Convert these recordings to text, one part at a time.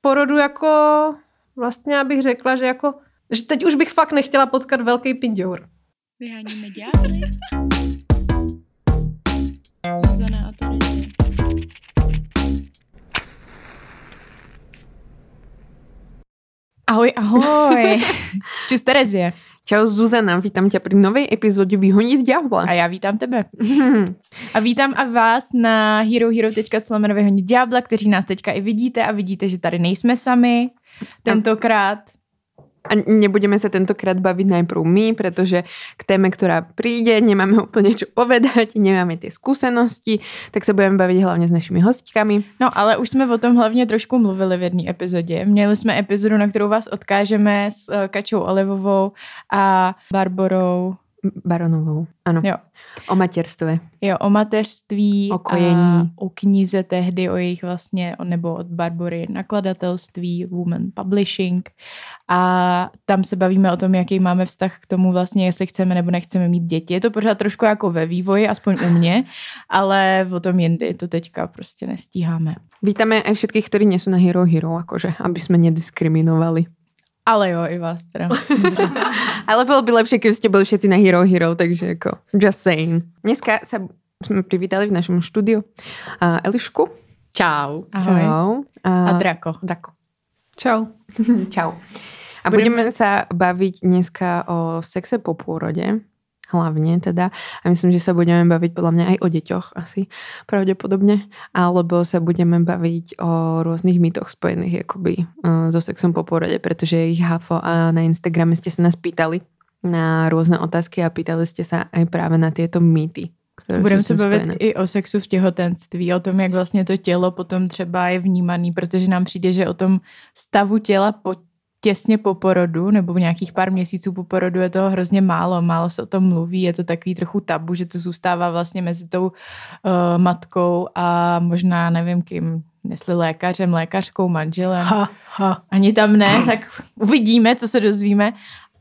porodu jako vlastně já bych řekla, že jako že teď už bych fakt nechtěla potkat velký pindour. Vyháníme ďábly. Zuzana a Terezie. Ahoj, ahoj. Čus Terezie. Čau Zuzana, vítám tě pri novej epizodě Vyhonit ďábla. A já vítám tebe. A vítám a vás na herohero.co vyhonit ďábla, kteří nás teďka i vidíte a vidíte, že tady nejsme sami. Tentokrát A nebudeme sa tentokrát baviť najprv my, pretože k téme, ktorá príde, nemáme úplne čo povedať, nemáme tie skúsenosti, tak sa budeme baviť hlavne s našimi hostkami. No, ale už jsme o tom hlavně trošku mluvili v jedné epizodě. Měli jsme epizodu, na kterou vás odkážeme s eh, Kačou Olivovou a Barborou. Baronovou, áno. Jo. O materstve. Jo, o mateřství, O kojení. a o knize tehdy, o jejich vlastně, nebo od Barbory nakladatelství, Woman Publishing. A tam se bavíme o tom, jaký máme vztah k tomu vlastně, jestli chceme nebo nechceme mít děti. Je to pořád trošku jako ve vývoji, aspoň u mě, ale o tom jindy to teďka prostě nestíháme. Vítame aj všetkých, ktorí nie sú na Hero Hero, akože, aby sme nediskriminovali. Ale jo, i vás teda. Ale bolo by lepšie, keby ste boli všetci na Hero Hero, takže ako, just saying. Dneska sa sme privítali v našom štúdiu uh, Elišku. Čau. Ahoj. Čau. A Drako. Drako. Čau. Čau. A budeme, budeme sa baviť dneska o sexe po pôrode, hlavne teda. A myslím, že sa budeme baviť podľa mňa aj o deťoch asi pravdepodobne. Alebo sa budeme baviť o rôznych mýtoch spojených akoby uh, so sexom po pôrode, pretože ich hafo a na Instagrame ste sa nás pýtali na rôzne otázky a pýtali ste sa aj práve na tieto mýty. Budeme se bavit spojené. i o sexu v těhotenství, o tom, jak vlastně to tělo potom třeba je vnímaný, protože nám přijde, že o tom stavu těla po, těsně po porodu nebo nějakých pár měsíců po porodu je toho hrozně málo, málo se o tom mluví, je to takový trochu tabu, že to zůstává vlastně mezi tou uh, matkou a možná nevím kým, jestli lékařem, lékařkou, manželem. Ha, ha. Ani tam ne, tak uvidíme, co se dozvíme.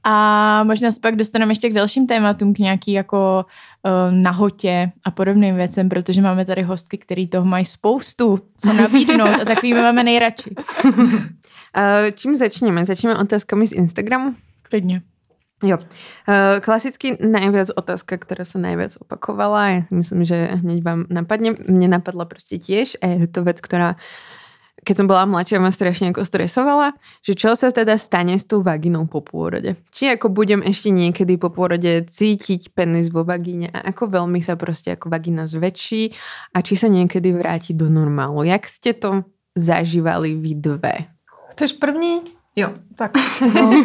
A možná se pak dostaneme ještě k dalším tématům, k nějaký jako uh, nahotě a podobným věcem, protože máme tady hostky, který toho mají spoustu, co nabídnout a takový my máme nejradši. Uh, čím začneme? Začneme otázkami z Instagramu? Klidně. Jo. Uh, klasicky najviac otázka, ktorá sa najviac opakovala, si myslím, že hneď vám napadne. Mne napadla proste tiež a je to vec, ktorá keď som bola mladšia, ma strašne ako stresovala, že čo sa teda stane s tou vaginou po pôrode. Či ako budem ešte niekedy po pôrode cítiť penis vo vagíne a ako veľmi sa proste ako vagina zväčší a či sa niekedy vráti do normálu. Jak ste to zažívali vy dve? Chceš první? Jo. Tak. No.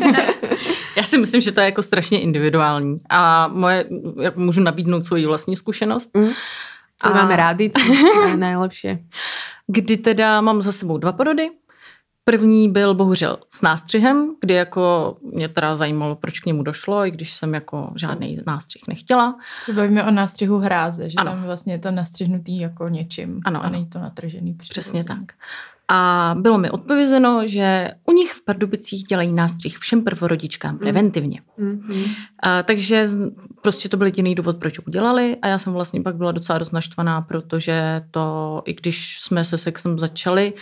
Já si myslím, že to je jako strašně individuální. A moje, můžu nabídnout svoji vlastní zkušenost. Mm. To A- máme rádi, to je najlepšie. Kdy teda mám za sebou dva porody. První byl bohužel s nástřihem, kdy jako mě teda zajímalo, proč k němu došlo, i když jsem jako žádný nástřih nechtěla. Se bavíme o nástřihu hráze, že Ano. tam vlastně je to nastřihnutý jako něčím Ano, a není to natržený. Přesně přirozeně. tak. A bylo mi odpovězeno, že u nich v Pardubicích dělají nástřih všem prvorodičkám preventivně. Mm-hmm. A, takže prostě to byl jediný důvod, proč udělali a já jsem vlastně pak byla docela dost naštvaná, protože to, i když jsme se sexem začali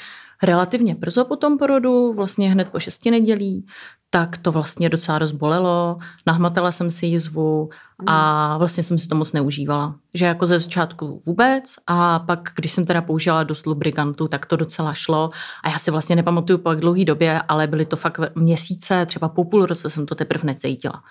relativně brzo po tom porodu, vlastně hned po šesti nedělí, tak to vlastně docela rozbolelo, nahmatala jsem si jizvu a vlastně jsem si to moc neužívala. Že jako ze začátku vůbec a pak, když jsem teda použila dost lubrikantů, tak to docela šlo a já si vlastně nepamatuju po jak dlouhé době, ale byly to fakt měsíce, třeba po půl roce jsem to teprve necítila.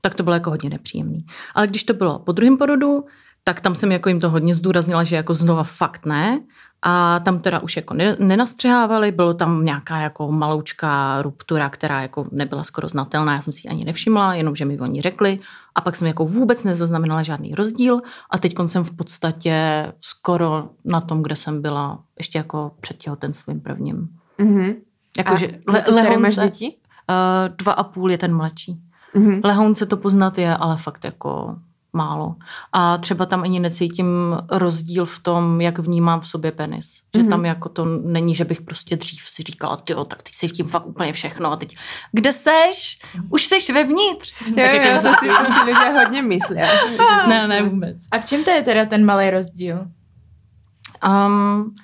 Tak to bylo jako hodně nepříjemný. Ale když to bylo po druhém porodu, tak tam jsem jako jim to hodně zdůraznila, že jako znova fakt ne. A tam teda už jako ne- nenastřihávali, bylo tam nějaká jako maloučká ruptura, která jako nebyla skoro znatelná, já jsem si ji ani nevšimla, jenom že mi oni řekli. A pak jsem jako vůbec nezaznamenala žádný rozdíl a teď jsem v podstatě skoro na tom, kde jsem byla ještě jako před těhotenstvím prvním. Mm-hmm. Jakože le- máš děti? Uh, dva a půl je ten mladší. Mm-hmm. Lehounce to poznat je, ale fakt jako málo. A třeba tam ani necítím rozdíl v tom, jak vnímám v sobě penis. Že Mhm. tam jako to není, že bych prostě dřív si říkala, ty tak teď si tím fakt úplně všechno a teď, kde seš? Už seš vevnitř. Jo, Tak jo, jako to si, to si ľudia hodně myslí. Ne, ne, vůbec. A v čem to je teda ten malý rozdíl? Um,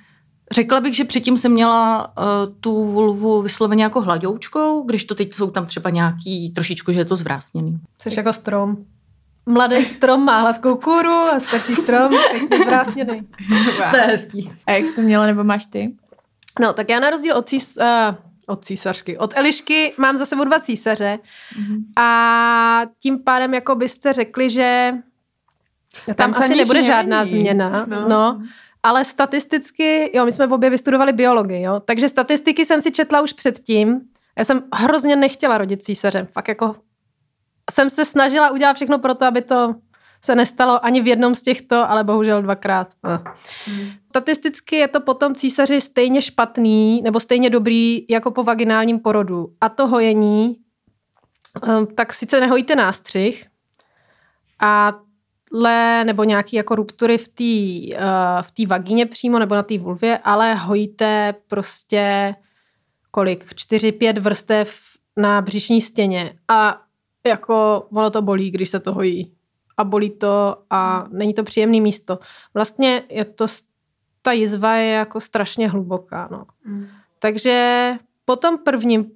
Řekla bych, že předtím jsem měla uh, tu vulvu vysloveně jako hladoučkou, když to teď jsou tam třeba nějaký trošičku, že je to zvrásněný. Jsi jako strom. Mladý strom má hladkou kůru a starší strom pěkně zvrásněný. To je hezký. A jak jsi to měla, nebo máš ty? No, tak já na rozdíl od, cís, uh, od císařky, od Elišky mám za sebou dva císaře Mm-hmm. a tím pádem jako byste řekli, že tam, Tam asi nebude žádná nemění. změna, no. No. no. Ale statisticky, jo, my jsme v obě vystudovali biologii, jo, takže statistiky jsem si četla už předtím. Já jsem hrozně nechtěla rodit císařem, fakt jako jsem se snažila udělat všechno pro to, aby to se nestalo ani v jednom z těchto, ale bohužel dvakrát. Eh. Statisticky je to potom císaři stejně špatný nebo stejně dobrý jako po vaginálním porodu. A to hojení, eh, tak sice nehojíte nástřih, a le, nebo nějaký jako ruptury v té uh, v té vagíně přímo nebo na té vulvě, ale hojíte prostě kolik? čtyři, pět vrstev na břišní stěně a jako ono to bolí, když se to hojí. A bolí to a není to příjemné místo. Vlastně je to, ta jizva je jako strašně hluboká, no. Takže po tom prvním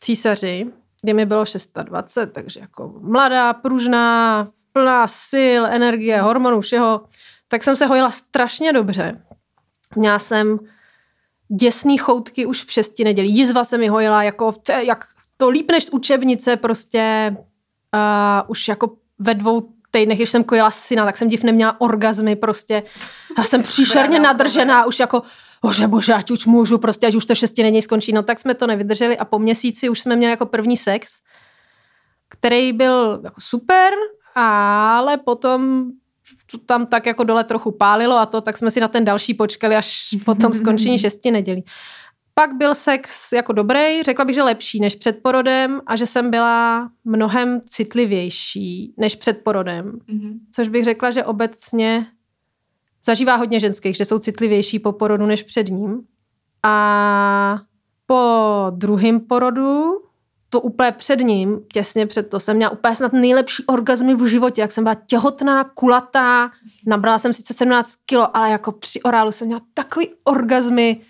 císaři, kdy mi bylo 620, takže jako mladá, pružná, plná sil, energie, hormonů, všeho, tak jsem se hojila strašně dobře. Měla jsem děsný choutky už v šesti nedělí. Jizva se mi hojila jako, jak to líp než z učebnice, prostě uh, už jako ve dvou týdnech, když jsem kojila syna, tak jsem div neměla orgazmy, prostě. Já jsem příšerně nadržená, už jako, bože, bože, ať už můžu, prostě, ať už to šesti nedělí skončí. No tak jsme to nevydrželi a po měsíci už jsme měli jako první sex, který byl jako super, ale potom to tam tak jako dole trochu pálilo a to, tak jsme si na ten další počkali až po tom skončení šesti nedělí. Pak byl sex jako dobrý, řekla bych, že lepší než před porodem a že jsem byla mnohem citlivější než před porodem. Mm-hmm. Což bych řekla, že obecně zažívá hodně ženských, že jsou citlivější po porodu než před ním. A po druhém porodu, to úplně před ním, těsně před to, jsem měla úplně snad nejlepší orgazmy v životě, jak jsem byla těhotná, kulatá, nabrala jsem sice 17 kilo, ale jako při orálu jsem měla takový orgazmy,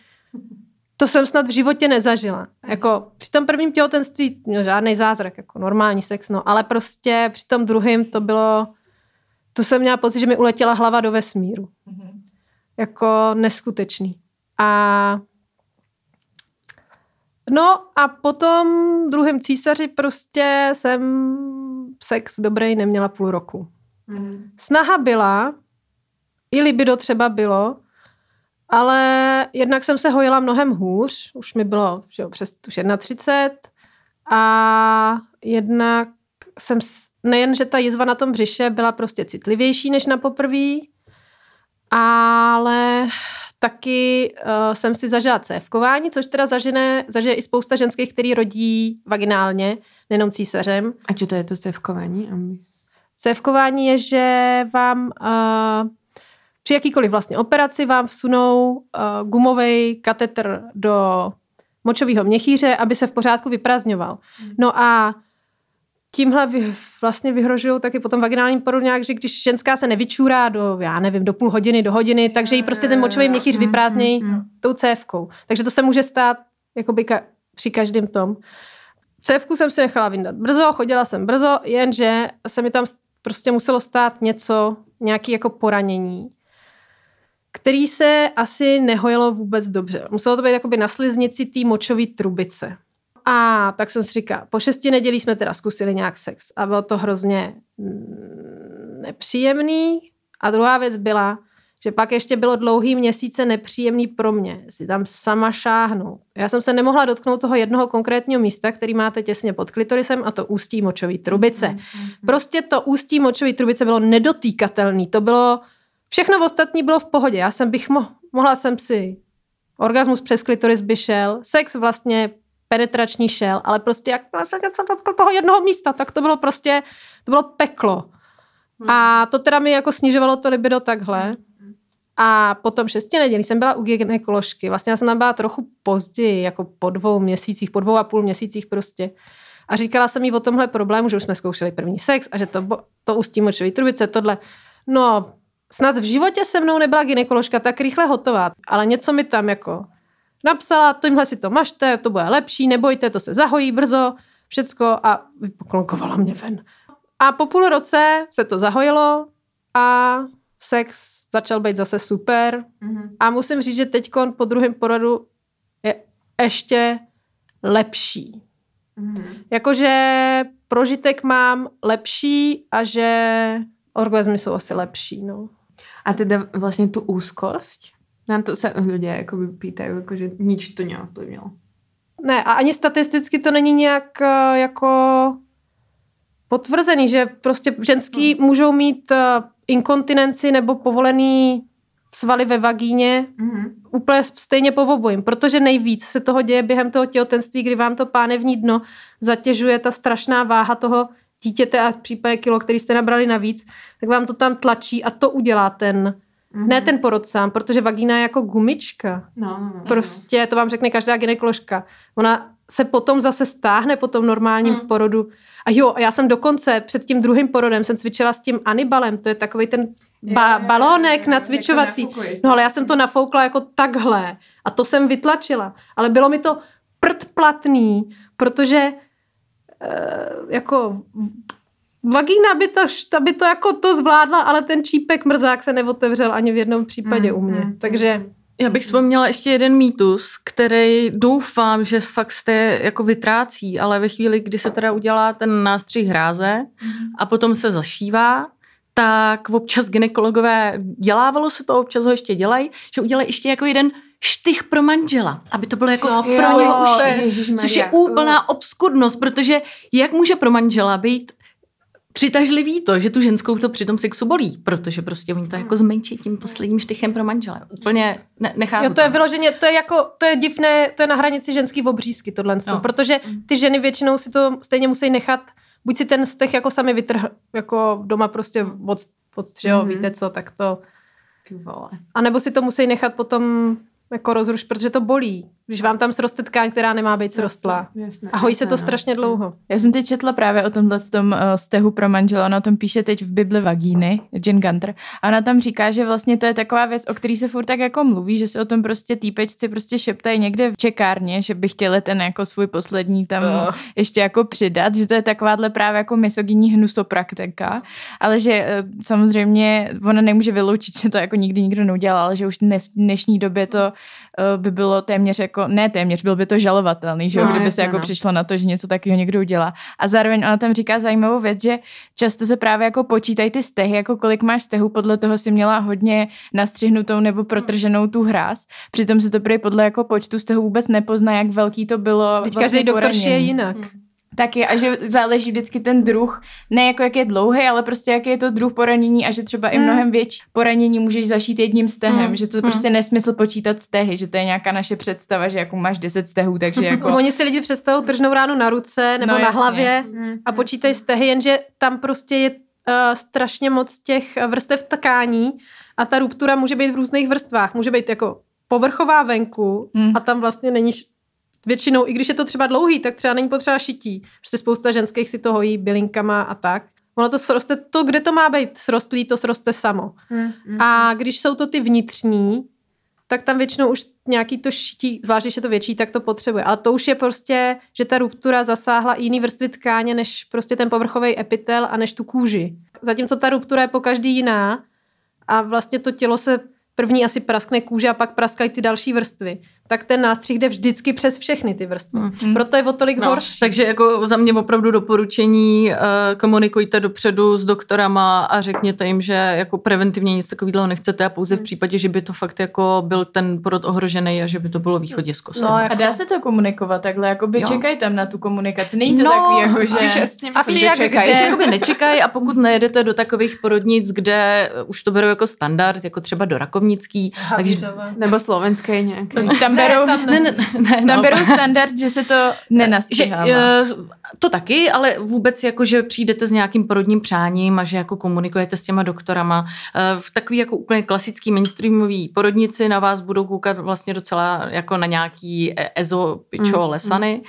to jsem snad v životě nezažila. Jako při tom prvním těhotenství no, žádný zázrak, jako normální sex, no, ale prostě při tom druhém to bylo, to jsem měla pocit, že mi uletěla hlava do vesmíru. Jako neskutečný. A no a potom druhém císaři prostě jsem sex dobrý neměla půl roku. Snaha byla, i libido třeba bylo, ale jednak jsem se hojila mnohem hůř, už mi bylo že jo, přes už 31 a jednak jsem, s- nejen, že ta jizva na tom břiše byla prostě citlivější než na poprví, ale taky uh, jsem si zažila cévkování, což teda zažine, zažije i spousta ženských, který rodí vaginálně, nejenom císařem. A čo to je to sevkování? Aby- Cévkování je, že vám uh, při jakýkoliv vlastně operaci vám vsunou uh, gumový katetr do močového měchýře, aby se v pořádku vyprazňoval. No a tímhle vy, vlastně vyhrožují taky potom vaginálním porodu nějak, že když ženská se nevyčůrá do, já nevím, do půl hodiny, do hodiny, takže jí prostě ten močový měchýř vyprázdnějí tou cévkou. Takže to se může stát jakoby ka- při každém tom. Cévku jsem si nechala vyndat brzo, chodila jsem brzo, jenže se mi tam prostě muselo stát něco, nějaký jako poranění, který se asi nehojilo vůbec dobře. Muselo to být jakoby na sliznici té močové trubice. A tak jsem si říkala, po šesti nedělí jsme teda zkusili nějak sex a bylo to hrozně mm, nepříjemný. A druhá věc byla, že pak ještě bylo dlouhý měsíce nepříjemný pro mě si tam sama šáhnout. Já jsem se nemohla dotknout toho jednoho konkrétního místa, který máte těsně pod klitorisem a to ústí močové trubice. Prostě to ústí močové trubice bylo nedotýkatelný. To bylo, všechno ostatní bylo v pohodě. Já jsem bych mo- mohla jsem si, orgasmus přes klitoris by šel, sex vlastně penetrační šel, ale prostě jak toho jednoho místa, tak to bylo prostě, to bylo peklo. A to teda mi jako snižovalo to libido takhle. A potom šesti nedělí jsem byla u gynekoložky. Vlastně já jsem tam byla trochu později, jako po dvou měsících, po dvou a půl měsících prostě. A říkala jsem jí o tomhle problému, že už jsme zkoušeli první sex a že to, to ústí močový trubice, tohle. No, snad v životě se mnou nebyla gynekoložka tak rychle hotová, ale něco mi tam jako napsala, tímhle si to mažte, to bude lepší, nebojte, to se zahojí brzo, všecko a vypoklonkovala mě ven. A po půl roce se to zahojilo a sex začal být zase super. Mm-hmm. A musím říct, že teď po druhém porodu je ještě lepší. Mm-hmm. Jakože prožitek mám lepší a že orgazmy jsou asi lepší. No. A teda vlastně tu úzkost? Na to se lidé jakoby pýtají, jakože nič to neovplyvnilo. Ne, a ani statisticky to není nějak uh, jako potvrzený, že prostě ženský hmm. můžou mít uh, inkontinenci nebo povolený svaly ve vagíně mm-hmm. úplně stejně po obojím, protože nejvíc se toho děje během toho těhotenství, kdy vám to pánevní dno zatěžuje ta strašná váha toho dítěte a případně kilo, který jste nabrali navíc, tak vám to tam tlačí a to udělá ten, mm-hmm. ne ten porod sám, protože vagína je jako gumička. No, no, no. Prostě to vám řekne každá gynekoložka. Ona se potom zase stáhne po tom normálním mm. porodu. A jo, já jsem dokonce před tím druhým porodem jsem cvičila s tím Anibalem, to je takový ten ba- balónek na cvičovací. No ale já jsem to nafoukla jako takhle a to jsem vytlačila. Ale bylo mi to prdplatný, protože jako vagína by to, ta by to jako to zvládla, ale ten čípek mrzák se neotevřel ani v jednom případě mm, u mě. Mm, Takže já bych vzpomněla ještě jeden mýtus, který doufám, že fakt jste jako vytrácí, ale ve chvíli, kdy se teda udělá ten nástřih hráze a potom se zašívá, tak občas ginekologové, dělávalo se to, občas ho ještě dělají, že udělají ještě jako jeden štych pro manžela, aby to bylo jako no, pro jo, něho už, což je úplná obskurnost, protože jak může pro manžela být přitažlivý to, že tu ženskou to při tom sexu bolí, protože prostě oni to jako zmenší tím posledním štychem pro manžele. Úplně ne, nechápu. Jo, to je vyloženě, to je jako, to je divné, to je na hranici ženský obřízky tohle, no. protože ty ženy většinou si to stejně musí nechat, buď si ten stech jako sami vytrh, jako doma prostě od, od jo, mm-hmm. víte co, tak to, a nebo si to musí nechat potom jako rozruš, protože to bolí, když vám tam sroste tkáň, která nemá být srostlá. a hojí se to strašně dlouho. Já jsem teď četla právě o tomhle tom uh, stehu pro manžela, ona o tom píše teď v Bibli vagíny, Jen Gunter, a ona tam říká, že vlastně to je taková věc, o který se furt tak jako mluví, že se o tom prostě týpečci prostě šeptají někde v čekárně, že by chtěli ten jako svůj poslední tam uh. ještě jako přidat, že to je takováhle právě jako misogyní hnusopraktika, ale že uh, samozřejmě ona nemůže vyloučit, že to jako nikdy nikdo neudělal, ale že už dnes, dnešní době to uh, by bylo téměř jako, ne téměř, byl by to žalovatelný, že jo, no, kdyby se jako no. přišlo na to, že něco takového někdo udělá. A zároveň ona tam říká zajímavou věc, že často se právě jako počítají ty stehy, jako kolik máš stehů, podle toho si měla hodně nastřihnutou nebo protrženou tu hráz. Přitom se to prý podle jako počtu stehů vůbec nepozná, jak velký to bylo. Teď vlastně každý doktor je jinak. Hmm. Taky a že záleží vždycky ten druh, ne jako jak je dlouhý, ale prostě jaký je to druh poranění a že třeba mm. i mnohem větší poranění můžeš zašít jedním stehem, mm. že to mm. prostě nesmysl počítat stehy, že to je nějaká naše představa, že jako máš 10 stehů, takže jako... Oni si lidi představují tržnou ránu na ruce nebo no, na jasně. hlavě mm. a počítají stehy, jenže tam prostě je uh, strašně moc těch vrstev tkání a ta ruptura může být v různých vrstvách. Může být jako povrchová venku mm. a tam vlastně není většinou, i když je to třeba dlouhý, tak třeba není potřeba šití. Prostě spousta ženských si to hojí bylinkama a tak. Ono to sroste, to, kde to má být srostlý, to sroste samo. Mm, mm. A když jsou to ty vnitřní, tak tam většinou už nějaký to šití, zvlášť když je to větší, tak to potřebuje. Ale to už je prostě, že ta ruptura zasáhla jiný vrstvy tkáně, než prostě ten povrchový epitel a než tu kůži. Zatímco ta ruptura je po každý jiná a vlastně to tělo se první asi praskne kůže a pak praskají ty další vrstvy tak ten nástřih jde vždycky přes všechny ty vrstvy. Mm. Proto je o tolik no, horší. Takže jako za mě opravdu doporučení uh, komunikujte dopředu s doktorama a řekněte jim, že jako preventivně nic takového nechcete a pouze v mm. případě, že by to fakt jako byl ten porod ohrožený a že by to bylo východisko. No, jako... A dá se to komunikovat takhle, jako by čekají tam na tu komunikaci. Není to no, takový, jako, že... Asi jak čekají. Spíš nečekají a pokud nejedete do takových porodnic, kde už to berou jako standard, jako třeba do Rakovnický, takže... nebo slovenské nějaké. Tam berou, tam Ne, ne, ne, tam no. berou standard, že se to že, nenastřihává. eh, to taky, ale vůbec jako, že přijdete s nějakým porodním přáním a že jako komunikujete s těma doktorama. Eh, V takový jako úplně klasický mainstreamový porodnici na vás budou koukat vlastně docela jako na nějaký e- ezo, pičo, Mm, lesany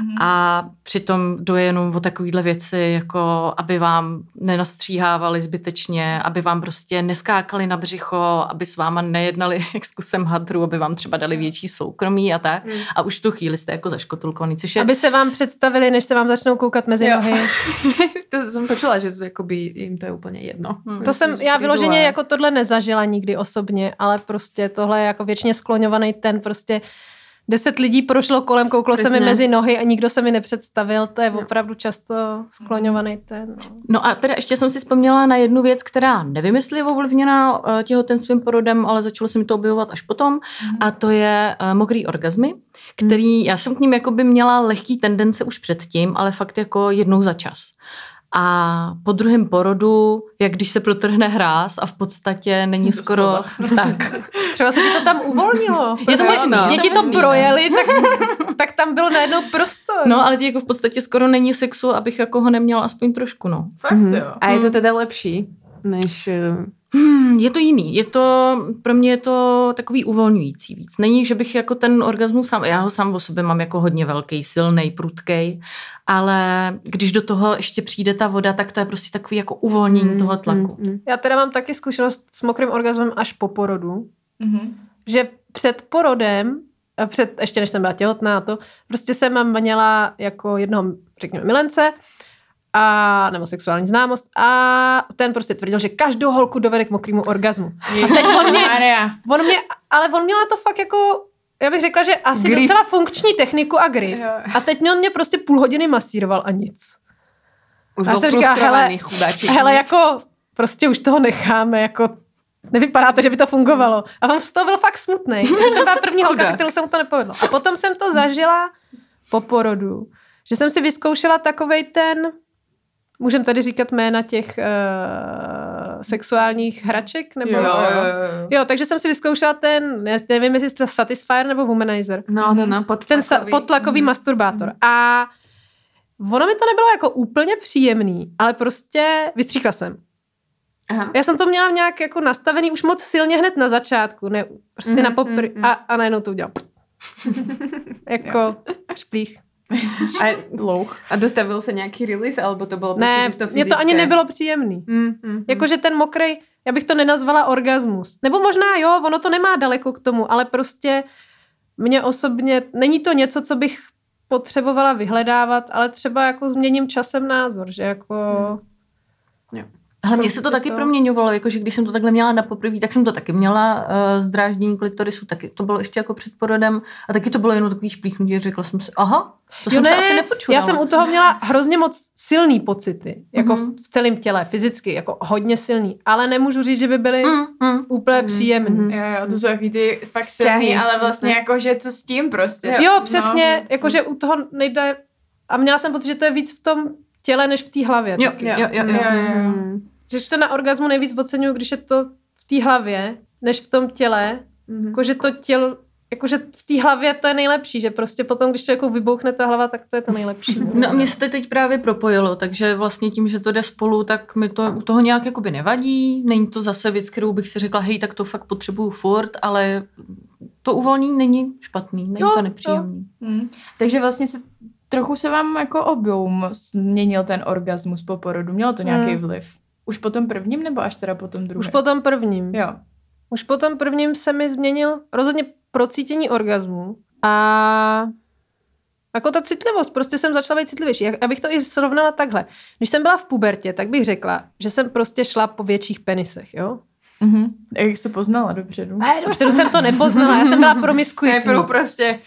Mhm. a přitom jde jenom o takovýhle věci, jako aby vám nenastříhávali zbytečně, aby vám prostě neskákali na břicho, aby s váma nejednali jak s kusem hadru, aby vám třeba dali větší soukromí a tak. Mm. A už tu chvíli jste jako zaškotulkovaný, což je... Aby se vám představili, než se vám začnou koukat mezi Jo. nohy. to jsem počula, že jakoby jim to je úplně jedno. Hmm. To jsem, já vyloženě jako tohle nezažila nikdy osobně, ale prostě tohle je jako věčně skloňovaný ten prostě deset lidí prošlo kolem, kouklo se mi Přesně. mezi nohy a nikdo se mi nepředstavil. To je Jo. opravdu často skloňovaný ten. No. No a teda ještě jsem si vzpomněla na jednu věc, která nevím, jestli je ovlivněna eh, těhotenstvím porodem, ale začalo se mi to objevovat až potom. A to je uh, mokrý orgazmy, který, já jsem k ním jakoby měla lehký tendence už předtím, ale fakt jako jednou za čas. A po druhém porodu, jak když se protrhne hráz a v podstatě není skoro tak. Třeba se ti to tam uvolnilo. Je to to Děti to možný, no. projeli, tak, tak tam byl najednou prostor. No, ale jako v podstatě skoro není sexu, abych jako ho neměla aspoň trošku, no. Fakt Mhm. jo. A je to Mm. teda lepší, než... Hmm, je to jiný. Je to, pro mě je to takový uvolňující víc. Není, že bych jako ten orgasmus sám, já ho sám o sobě mám jako hodně velký, silný, prudkej, ale když do toho ještě přijde ta voda, tak to je prostě takový jako uvolnění mm, toho tlaku. mm, mm. Já teda mám taky zkušenost s mokrým orgasmem až po porodu, Mhm. že před porodem, před, ještě než jsem byla těhotná, to prostě jsem měla jako jednoho, řekněme, milence, a, nebo sexuální známost a ten prostě tvrdil, že každou holku dovede k mokrému orgasmu. A teď on mě, on mě, ale on měl na to fakt jako, já bych řekla, že asi Grif. docela funkční techniku a grif. Jo. A teď mě on mě prostě půl hodiny masíroval a nic. Už Já byl jsem říkala, hele, chudáček. Hele, jako prostě už toho necháme, jako nevypadá to, že by to fungovalo. A on z toho byl fakt smutný. Že jsem byla první holka, se kterou se mu to nepovedlo. A potom jsem to zažila po porodu, že jsem si vyzkoušela takovej ten, můžem tady říkat jména těch uh, sexuálních hraček? Nebo, Jo, jo, jo. jo, takže jsem si vyzkoušela ten, nevím, jestli to Satisfyer nebo Womanizer. No, no, no, pod Ten sa- podtlakový masturbátor. A ono mi to nebylo jako úplně příjemný, ale prostě vystříkla jsem. Aha. Já jsem to měla nějak jako nastavený už moc silně hned na začátku, ne, prostě Mhm, na popr... mhm. A, a najednou to udělal. jako šplích. A, Louch. a dostavil se nějaký release, alebo to bylo Ne, prostě mně to ani nebylo příjemný. Mm, mm, mm. Jakože ten mokrej, já bych to nenazvala orgasmus. Nebo možná jo, ono to nemá daleko k tomu, ale prostě mě osobně, není to něco, co bych potřebovala vyhledávat, ale třeba jako změním časem názor, že jako... Ale mně se to taky to- proměňovalo, jakože když jsem to takhle měla na poprvé, tak jsem to taky měla uh, zdráždění klitorisu, taky to bylo ještě jako před porodem a taky to bylo jenom takový šplíchnutí, řekla jsem si, aha, to Jo, jsem ne, se asi nepočula. Já jsem u toho měla hrozně moc silný pocity, jako Mhm. v, v celém těle, fyzicky, jako hodně silný, ale nemůžu říct, že by byly Mm, mm. úplně Mhm, příjemný. mhm. Jo, jo, to jsou takový ty fakt silný, ale vlastně Mhm. jako, že co s tím prostě. Jo, přesně, jakože u toho nejde, a měla jsem pocit, že to je víc v tom těle, než v té hlavě. Jo, taky. jo, jo, jo. Jo, jo, jo. Že to na orgasmu nejvíc oceňuju, když je to v té hlavě, než v tom těle. mm. Jakože to tělo, jakože v té hlavě to je nejlepší, že prostě potom, když člověku vybouchne ta hlava, tak to je to nejlepší. No a mně se to teď právě propojilo, takže vlastně tím, že to jde spolu, tak mi to u toho nějak jakoby nevadí. Není to zase věc, kterou bych si řekla, hej, tak to fakt potřebuju furt, ale to uvolnění není špatný, není Jo, to nepříjemný. Hmm. Takže vlastně se trochu se vám jako objoum změnil ten orgasmus po porodu. Mělo to nějaký Hmm. vliv? Už po tom prvním nebo až teda po tom druhém? Už po tom prvním. Jo. Už po tom prvním se mi změnil rozhodně procítění orgazmu a jako ta citlivost, prostě jsem začala být citlivější. Abych to i srovnala takhle. Když jsem byla v pubertě, tak bych řekla, že jsem prostě šla po větších penisech, jo? Mhm. Jak jsi to poznala dopředu? Ne, dopředu jsem to nepoznala, já jsem byla promiskuitní. prostě.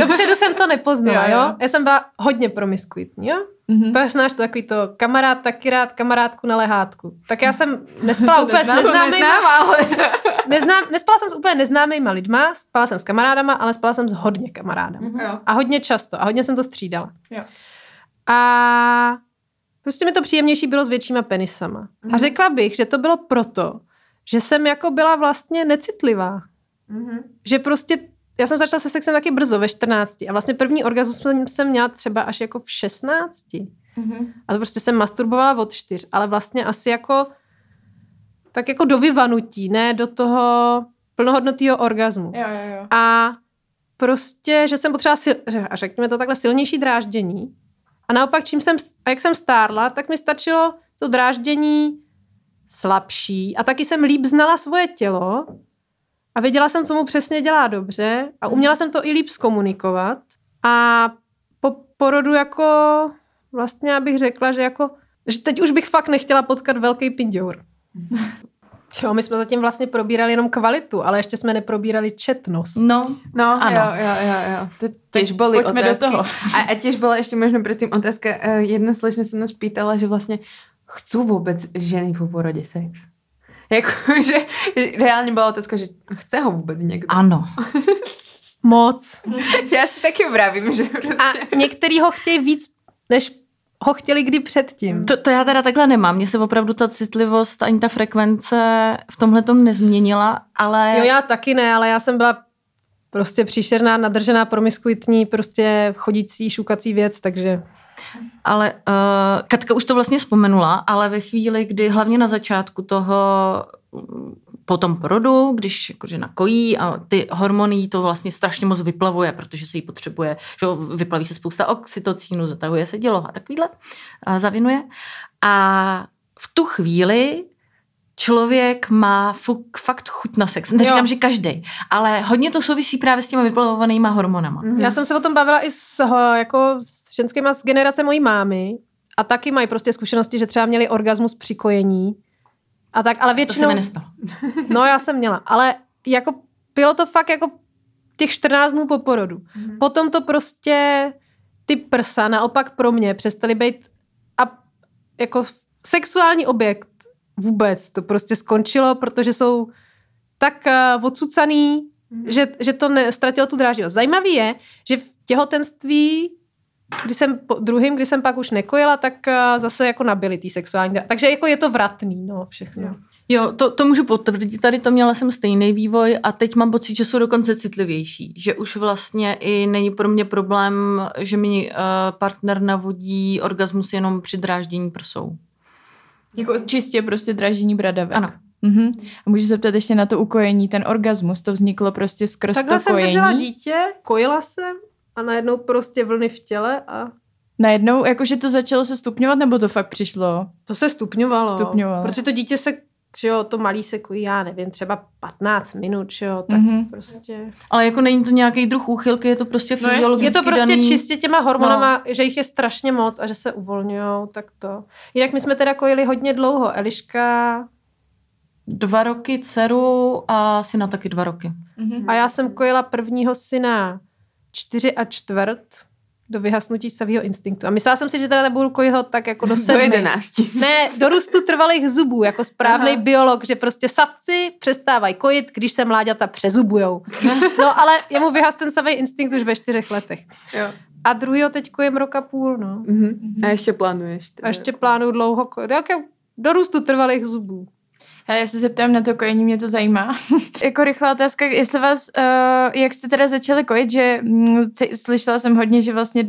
Dopředu jsem to nepoznala, Jo, jo? jo. Já jsem byla hodně promiskuitní, jo? Mhm. Pak znáš to takový to kamarád taky rád, kamarádku na lehátku. Tak já jsem nespala To úplně s neznám, to neznámými, neznám, ale... neznám, nespala jsem s úplně neznámýma lidma, spala jsem s kamarádama, ale spala jsem s hodně kamarádama. Jo. A hodně často. A hodně jsem to střídala. Jo. A prostě mi to příjemnější bylo s většíma penisama. A řekla bych, že to bylo proto, že jsem jako byla vlastně necitlivá. Mhm. Že prostě já jsem začala se sexem taky brzo, ve 14. A vlastně první orgasmus jsem- jsem měla třeba až jako v 16. Mhm. A to prostě jsem masturbovala od čtyř, ale vlastně asi jako tak jako do vyvanutí, ne do toho plnohodnotného orgazmu. Jo, jo, jo. A prostě, že jsem potřeba, sil, a řekněme to takhle, silnější dráždění. A naopak, čím jsem, a jak jsem stárla, tak mi stačilo to dráždění slabší. A taky jsem líp znala svoje tělo a věděla jsem, co mu přesně dělá dobře a uměla jsem to i líp zkomunikovat. A po porodu jako vlastně abych řekla, že jako že teď už bych fakt nechtěla potkat velký pindour. Jo, my jsme zatím vlastně probírali jenom kvalitu, ale ještě jsme neprobírali četnost. No, No, Ano. jo, jo, jo, jo. To tiež boli poďme do otázky. toho. A, a tiež bola ešte možno predtým otázka, eh, jedna slečna sa nás pýtala, že vlastne chcú vôbec ženy po porode sex. Jako, že reálne bola otázka, že chce ho vôbec niekto. ano. Moc. Ja si taky vravím, že A prostě... některý ho chtějí víc, než ho chtěli kdy předtím. To, to já teda takhle nemám. Mně se opravdu ta citlivost ani ta frekvence v tomhle tom nezměnila, ale... Jo, já taky ne, ale já jsem byla prostě příšerná, nadržená, promiskuitní, prostě chodící, šukací věc, takže Ale uh, Katka už to vlastně vzpomenula, ale ve chvíli, kdy hlavně na začátku toho mm, po tom porodu, když jako žena kojí a ty hormony to vlastně strašně moc vyplavuje, protože se jí potřebuje, že vyplaví se spousta oxytocínu, zatahuje se dělo a takovýhle a zavinuje. A v tu chvíli člověk má fuk, fakt chuť na sex. Neříkám, Jo. že každý, ale hodně to souvisí právě s těma vyplavovanýma hormonama. Mhm. Já jsem se o tom bavila i s, jako s ženskýma z generace mojí mámy a taky mají prostě zkušenosti, že třeba měli orgasmus při kojení. A tak, ale To se většinou... mi nestalo. No já jsem měla, ale jako bylo to fakt jako těch 14 dnů po porodu. Mhm. Potom to prostě ty prsa naopak pro mě přestaly být a jako sexuální objekt vůbec. To prostě skončilo, protože jsou tak uh, odsucaný, že, že to ne, ztratilo tu dráždivost. Zajímavý je, že v těhotenství kdy jsem po druhým, kdy jsem pak už nekojila, tak uh, zase jako nabili ty sexuální. Takže jako je to vratný, no, všechno. Jo. Jo, to, to můžu potvrdit, tady to měla jsem stejný vývoj a teď mám pocit, že jsou dokonce citlivější, že už vlastně i není pro mě problém, že mi uh, partner navodí orgasmus jenom při dráždění prsou. Jako čistě prostě dražení bradavek. Ano. Mhm. A můžu se ptát ještě na to ukojení, ten orgasmus, to vzniklo prostě skrz Takhle to jsem kojení. držela dítě, kojila jsem a najednou prostě vlny v těle a Najednou, jakože to začalo se stupňovat, nebo to fakt přišlo? to se stupňovalo. Stupňovalo. Protože to dítě se, že jo, to malý se kojí, já nevím, třeba 15 minut, že jo, tak Mhm. prostě. Ale jako není to nějaký druh úchylky, je to prostě No fyziologicky Je to prostě daný. čistě těma hormonama, no. že jich je strašně moc a že se uvolňujou, tak to. Jinak my jsme teda kojili hodně dlouho. Eliška Dva roky dceru a syna taky dva roky. Mhm. a já jsem kojila prvního syna čtyři a čtvrt do vyhasnutí savého instinktu. A myslela jsem si, že teda nebudu kojit tak jako do Do sedmi. jedenácti. Ne, do růstu trvalých zubů, jako správný Aha. biolog, že prostě savci přestávají kojit, když se mláďata přezubujou. No ale jemu vyhas ten savý instinkt už ve čtyřech letech. Jo. A druhýho teď kojem roka půl, no. Mhm. A ešte plánuješ. teda. A ještě plánuju dlouho kojit. Do růstu trvalých zubů. Hele, já se zeptám na to kojení, mě to zajímá. jako rychlá otázka, jestli vás, uh, jak jste teda začali kojit, že mm, c- slyšela jsem hodně, že vlastně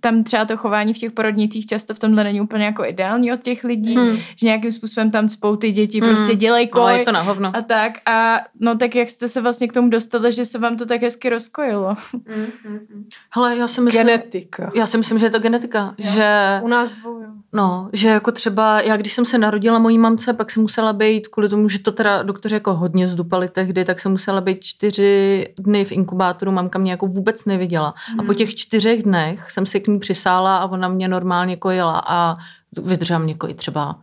tam třeba to chování v těch porodnicích často v tomhle není úplně jako ideální od těch lidí, Hmm. že nějakým způsobem tam spou ty děti, Hmm. prostě dělej koj. Ale je to na hovno. A tak, a no tak jak jste se vlastně k tomu dostali, že se vám to tak hezky rozkojilo? Mhm, mhm. Hele, já si myslím, Genetika. já si myslím, že je to genetika. Že, U nás dvou, jo. no, že jako třeba, já když jsem se narodila mojí mamce, pak jsem musela být, kvůli tomu, že to teda doktoři jako hodně zdupali tehdy, tak jsem musela být čtyři dny v inkubátoru, mamka mě jako vůbec neviděla. A po těch čtyřech dnech jsem se k ní přisála a ona mě normálně kojila a vydržela mě kojit třeba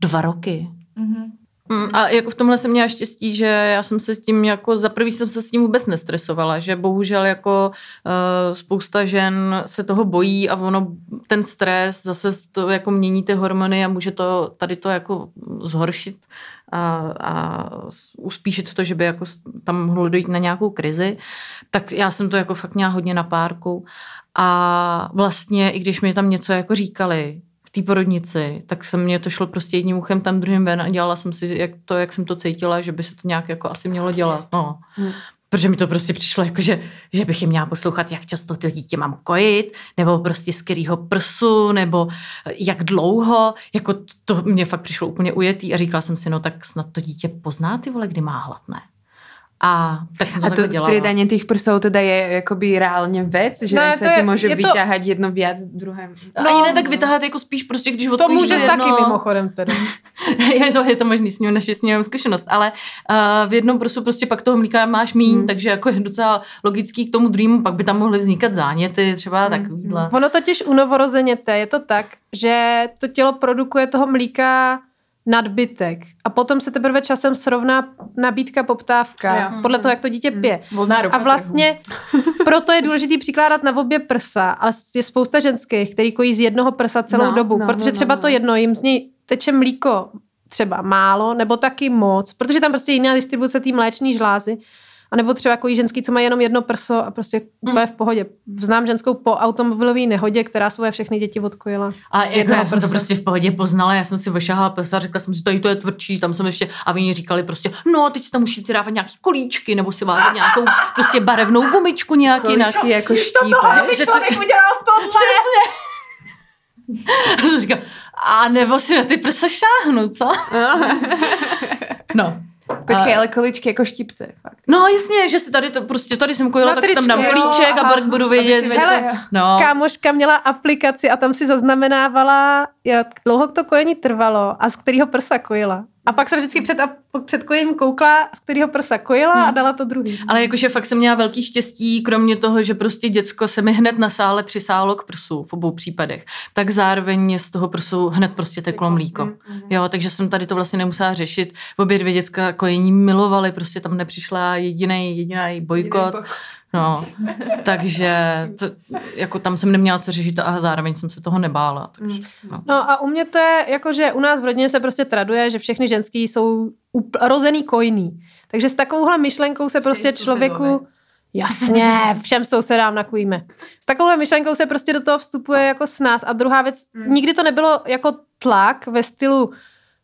dva roky. Mhm. Mm, A jako v tomhle jsem měla štěstí, že já jsem se s tím jako, za prvý jsem se s tím vůbec nestresovala, že bohužel jako uh, spousta žen se toho bojí a ono, ten stres zase to jako mění ty hormony a může to tady to jako zhoršit a, a uspíšit to, že by jako tam mohlo dojít na nějakou krizi, tak já jsem to jako fakt měla hodně na párku. A vlastně i když mi tam něco jako říkali, té porodnici, tak se mě to šlo prostě jedním uchem tam druhým ven a dělala jsem si jak to, jak jsem to cítila, že by se to nějak jako asi mělo dělat. No. Hmm. protože mi to prostě přišlo jako, že, že bych je měla poslouchat, jak často to dítě mám kojit, nebo prostě z kterého prsu, nebo jak dlouho, jako to mě fakt přišlo úplně ujetý a říkala jsem si, no tak snad to dítě pozná ty vole, kdy má hlad, ne? A tak jsem to A to striedanie tých prsov teda je akoby reálne vec, že Ne, to sa ti je- môže je to- vyťahať jedno viac, druhé... No, Ani ne tak vytahat jako spíš prostě, když To odkojíš může jedno... taky mimochodem tedy. je, to, je to možný s ním, naše s ním zkušenost, ale uh, v jednom prsu prostě pak toho mlíka máš míň, hmm. takže jako je docela logický k tomu druhému, pak by tam mohly vznikat záněty, třeba hmm. takovýhle. Ono totiž u novorozeněte je to tak, že to tělo produkuje toho mlíka nadbytek a potom se teprve časem srovná nabídka, poptávka, Jo. podle toho, jak to dítě pije. Volná ropa A vlastně proto je důležitý přikládat na obě prsa, ale je spousta ženských, který kojí z jednoho prsa celou No, dobu, no, protože no, třeba no, to no. jedno jim z něj teče mlíko třeba málo, nebo taky moc, protože tam prostě jiná distribuce té mléčné žlázy. A nebo třeba jako ženský, co má jenom jedno prso a prostě úplně v pohodě. Znám ženskou po automobilové nehodě, která svoje všechny děti odkojila. A jako já jsem to prsa. prostě v pohodě poznala, já jsem si ošahala prsa, řekla jsem si, tady to je tvrdší, tam jsem ještě, a oni říkali prostě, no teď si tam musíte dávat nějaký kolíčky, nebo si vážet nějakou prostě barevnou gumičku nějak jinak. Kolíčky jako štípe. Že si- udělal tohle! A jsem říkala, a nebo si na ty prsa šáhnu, co? No. Počkej, A- ale kolíčky jako štipce. Fakt. No jasně, že si tady to prostě, tady jsem kojila, Na tak si tam dám kolíček a pak budu vědět, si že vedela- se... No. Kámoška měla aplikaci a tam si zaznamenávala, jak dlouho to kojení trvalo a z kterého prsa kojila. A pak jsem vždycky před, před kojením koukla, z kterého prsa kojila a dala to druhý. Ale jakože fakt jsem měla velký štěstí, kromě toho, že prostě děcko se mi hned na sále přisálo k prsu v obou případech, tak zároveň z toho prsu hned prostě teklo mlíko. Jo, takže jsem tady to vlastně nemusela řešit. Obě dvě děcka kojení milovali, prostě tam nepřišla jediný jediný bojkot. No, takže to, jako tam jsem neměla co řešit a zároveň jsem se toho nebála. Takže, no. No a u mě to je, jako že u nás v rodině se prostě traduje, že všechny ženský jsou up- rozený kojný. Takže s takovouhle myšlenkou se prostě sousedové. člověku Jasně, všem sousedám nakujíme. S takovouhle myšlenkou se prostě do toho vstupuje jako s nás. A druhá věc, nikdy to nebylo jako tlak ve stylu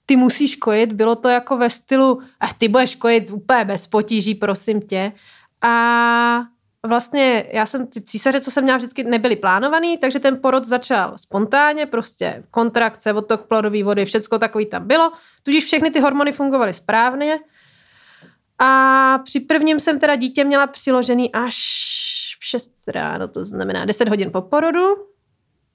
ty musíš kojit, bylo to jako ve stylu ach, ty budeš kojit úplně bez potíží, prosím tě. A vlastně já jsem ty císaře, co jsem měla vždycky, nebyly plánovaný, takže ten porod začal spontánně, prostě kontrakce, odtok plodové vody, všecko takový tam bylo, tudíž všechny ty hormony fungovaly správně. A při prvním jsem teda dítě měla přiložený až v 6 ráno, to znamená 10 hodin po porodu,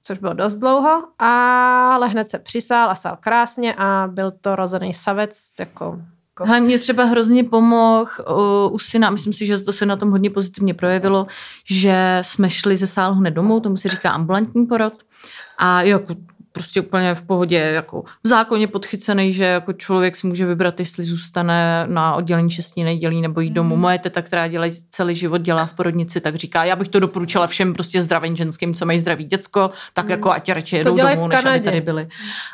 což bylo dost dlouho, ale hned se přisál a sál krásně a byl to rozený savec, jako Hele, mě třeba hrozně pomohl uh, u syna, myslím si, že to se na tom hodně pozitivně projevilo, že jsme šli ze sálu hned domů, tomu se říká ambulantní porod. A jako prostě úplně v pohodě, jako v zákoně podchycený, že jako člověk si může vybrat, jestli zůstane na oddělení 6 nedělí nebo jít domů. Moje teta, která dělá celý život, dělá v porodnici, tak říká, já bych to doporučila všem prostě zdravým ženským, co mají zdravý děcko, tak jako ať radši jedou domů, než aby tady byli.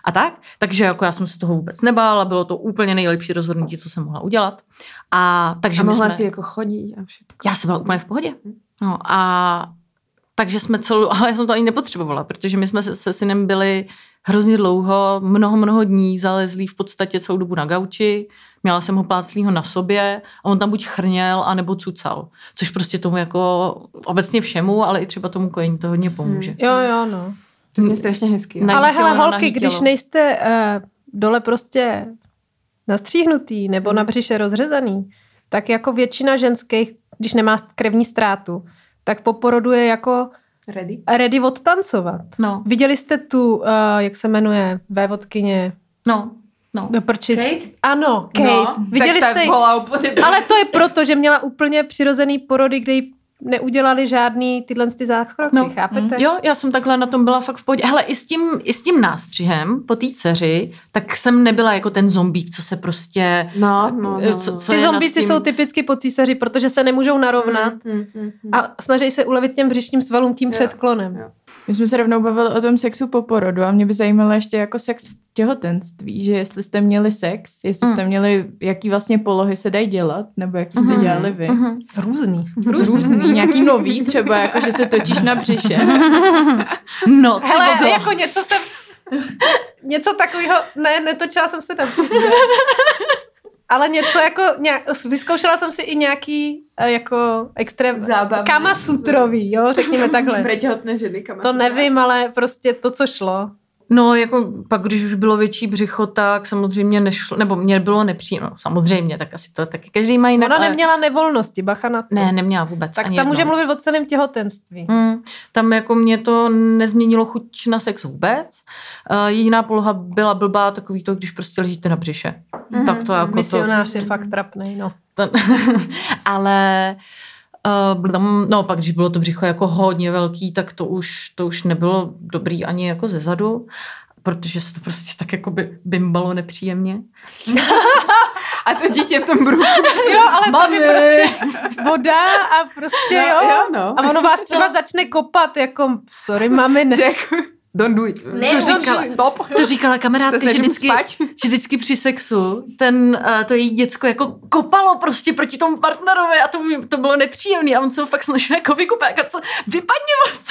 A tak, takže jako já jsem se toho vůbec nebála, bylo to úplně nejlepší rozhodnutí, co jsem mohla udělat. A takže A mohla jsme... si jako chodit a všetko. Já jsem byla úplně v pohodě. No a takže jsme celou, ale já jsem to ani nepotřebovala, protože my jsme se, se synem byli hrozně dlouho, mnoho, mnoho dní zalezlí v podstatě celou dobu na gauči, měla jsem ho pláclýho na sobě a on tam buď chrněl, anebo cucal, což prostě tomu jako obecně všemu, ale i třeba tomu kojení to hodně pomůže. jo, jo, no. To je strašně hezký. Ne. Ale hele, holky, když nejste uh, dole prostě nastříhnutý nebo na břiše rozřezaný, tak jako většina ženských, když nemá krevní ztrátu, tak po porodu je jako Ready? ready odtancovat. No, Viděli jste tu, uh, jak se jmenuje, vévodkyně no, no. do prčic? Kate? Ano, Kate. No, Viděli tak jste úplně... Ale to je proto, že měla úplně přirozený porody, kde jí neudělali žádný tyhle ty zákroky, No, chápete? Jo, já jsem takhle na tom byla fakt v pohodě. Hele, i s tím, i s tím nástřihem po té dceři, tak jsem nebyla jako ten zombík, co se prostě... No, no, no. Co, co Ty zombíci tím- jsou typicky po císaři, protože se nemůžou narovnat Mm, mm, mm, mm. a snaží se ulevit těm břišním svalům tím Jo, předklonem. jo. My jsme se rovnou bavili o tom sexu po porodu a mě by zajímalo ještě jako sex v těhotenství, že jestli jste měli sex, jestli jste Mm. měli, jaký vlastně polohy se dají dělat, nebo jaký jste Mhm. dělali vy. Mhm. Různý. Různý, nějaký nový, třeba jako, že se točíš na břiše. No, Hele, vogo. jako něco jsem... Něco takového, ne, netočila jsem se na břiše. Ale něco jako, nějak, vyzkoušela jsem si i nějaký eh, jako extrém Zábavný. kama sutrový, jo, řekněme takhle. Těhotné ženy, kam To nevím, ale prostě to, co šlo. No, jako pak, když už bylo větší břicho, tak samozřejmě nešlo, nebo mě bylo nepříjemno, no, samozřejmě, tak asi to taky každý má jinak. Ona ale- neměla nevolnosti, bacha na to. Ne, neměla vůbec. tak tam může jednou. mluvit o celém těhotenství. Mm, tam jako mě to nezměnilo chuť na sex vůbec. Uh, jediná poloha byla blbá, takový to, když prostě ležíte na břiše. Mm-hmm. Tak to jako Misionář je fakt trapnej, no. to... Ale uh, tam, no pak, když bylo to břicho jako hodně velký, tak to už, to už nebylo dobrý ani jako ze zadu protože se to prostě tak jako by bimbalo nepříjemně. A to dítě v tom bruchu. Jo, ale tam je prostě voda a prostě No, jo. jo, no. A ono vás třeba začne kopat, jako sorry mami, ne. Don't do it. Ne, to říkala. don't- Stop. To říkala kamarádka, že vždycky, spať. že vždycky při sexu ten, uh, to její děcko jako kopalo prostě proti tomu partnerovi a to, to bylo nepříjemné a on se ho fakt snažil jako vykupat, jako co, vypadni moc.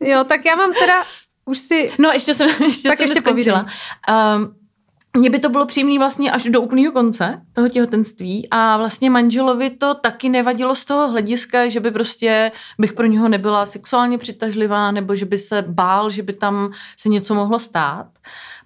Jo, tak já mám teda už si... No ještě jsem, ještě Tak jsem ještě neskončila. Um, mně by to bylo příjemné vlastně až do úplného konce toho těhotenství a vlastně manželovi to taky nevadilo z toho hlediska, že by prostě bych pro něho nebyla sexuálně přitažlivá nebo že by se bál, že by tam se něco mohlo stát,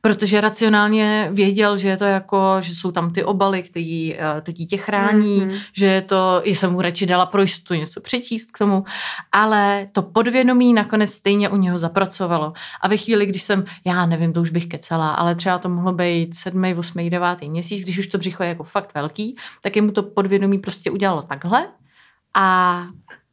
protože racionálně věděl, že je to jako, že jsou tam ty obaly, který eh, to dítě chrání, Mhm. mm-hmm. že je to, i jsem mu radši dala pro jistotu něco přečíst k tomu, ale to podvědomí nakonec stejně u něho zapracovalo. A ve chvíli, když jsem, já nevím, to už bych kecala, ale třeba to mohlo být sedmý, osmý, devátý měsíc, když už to břicho je jako fakt velký, tak jemu to podvědomí prostě udělalo takhle a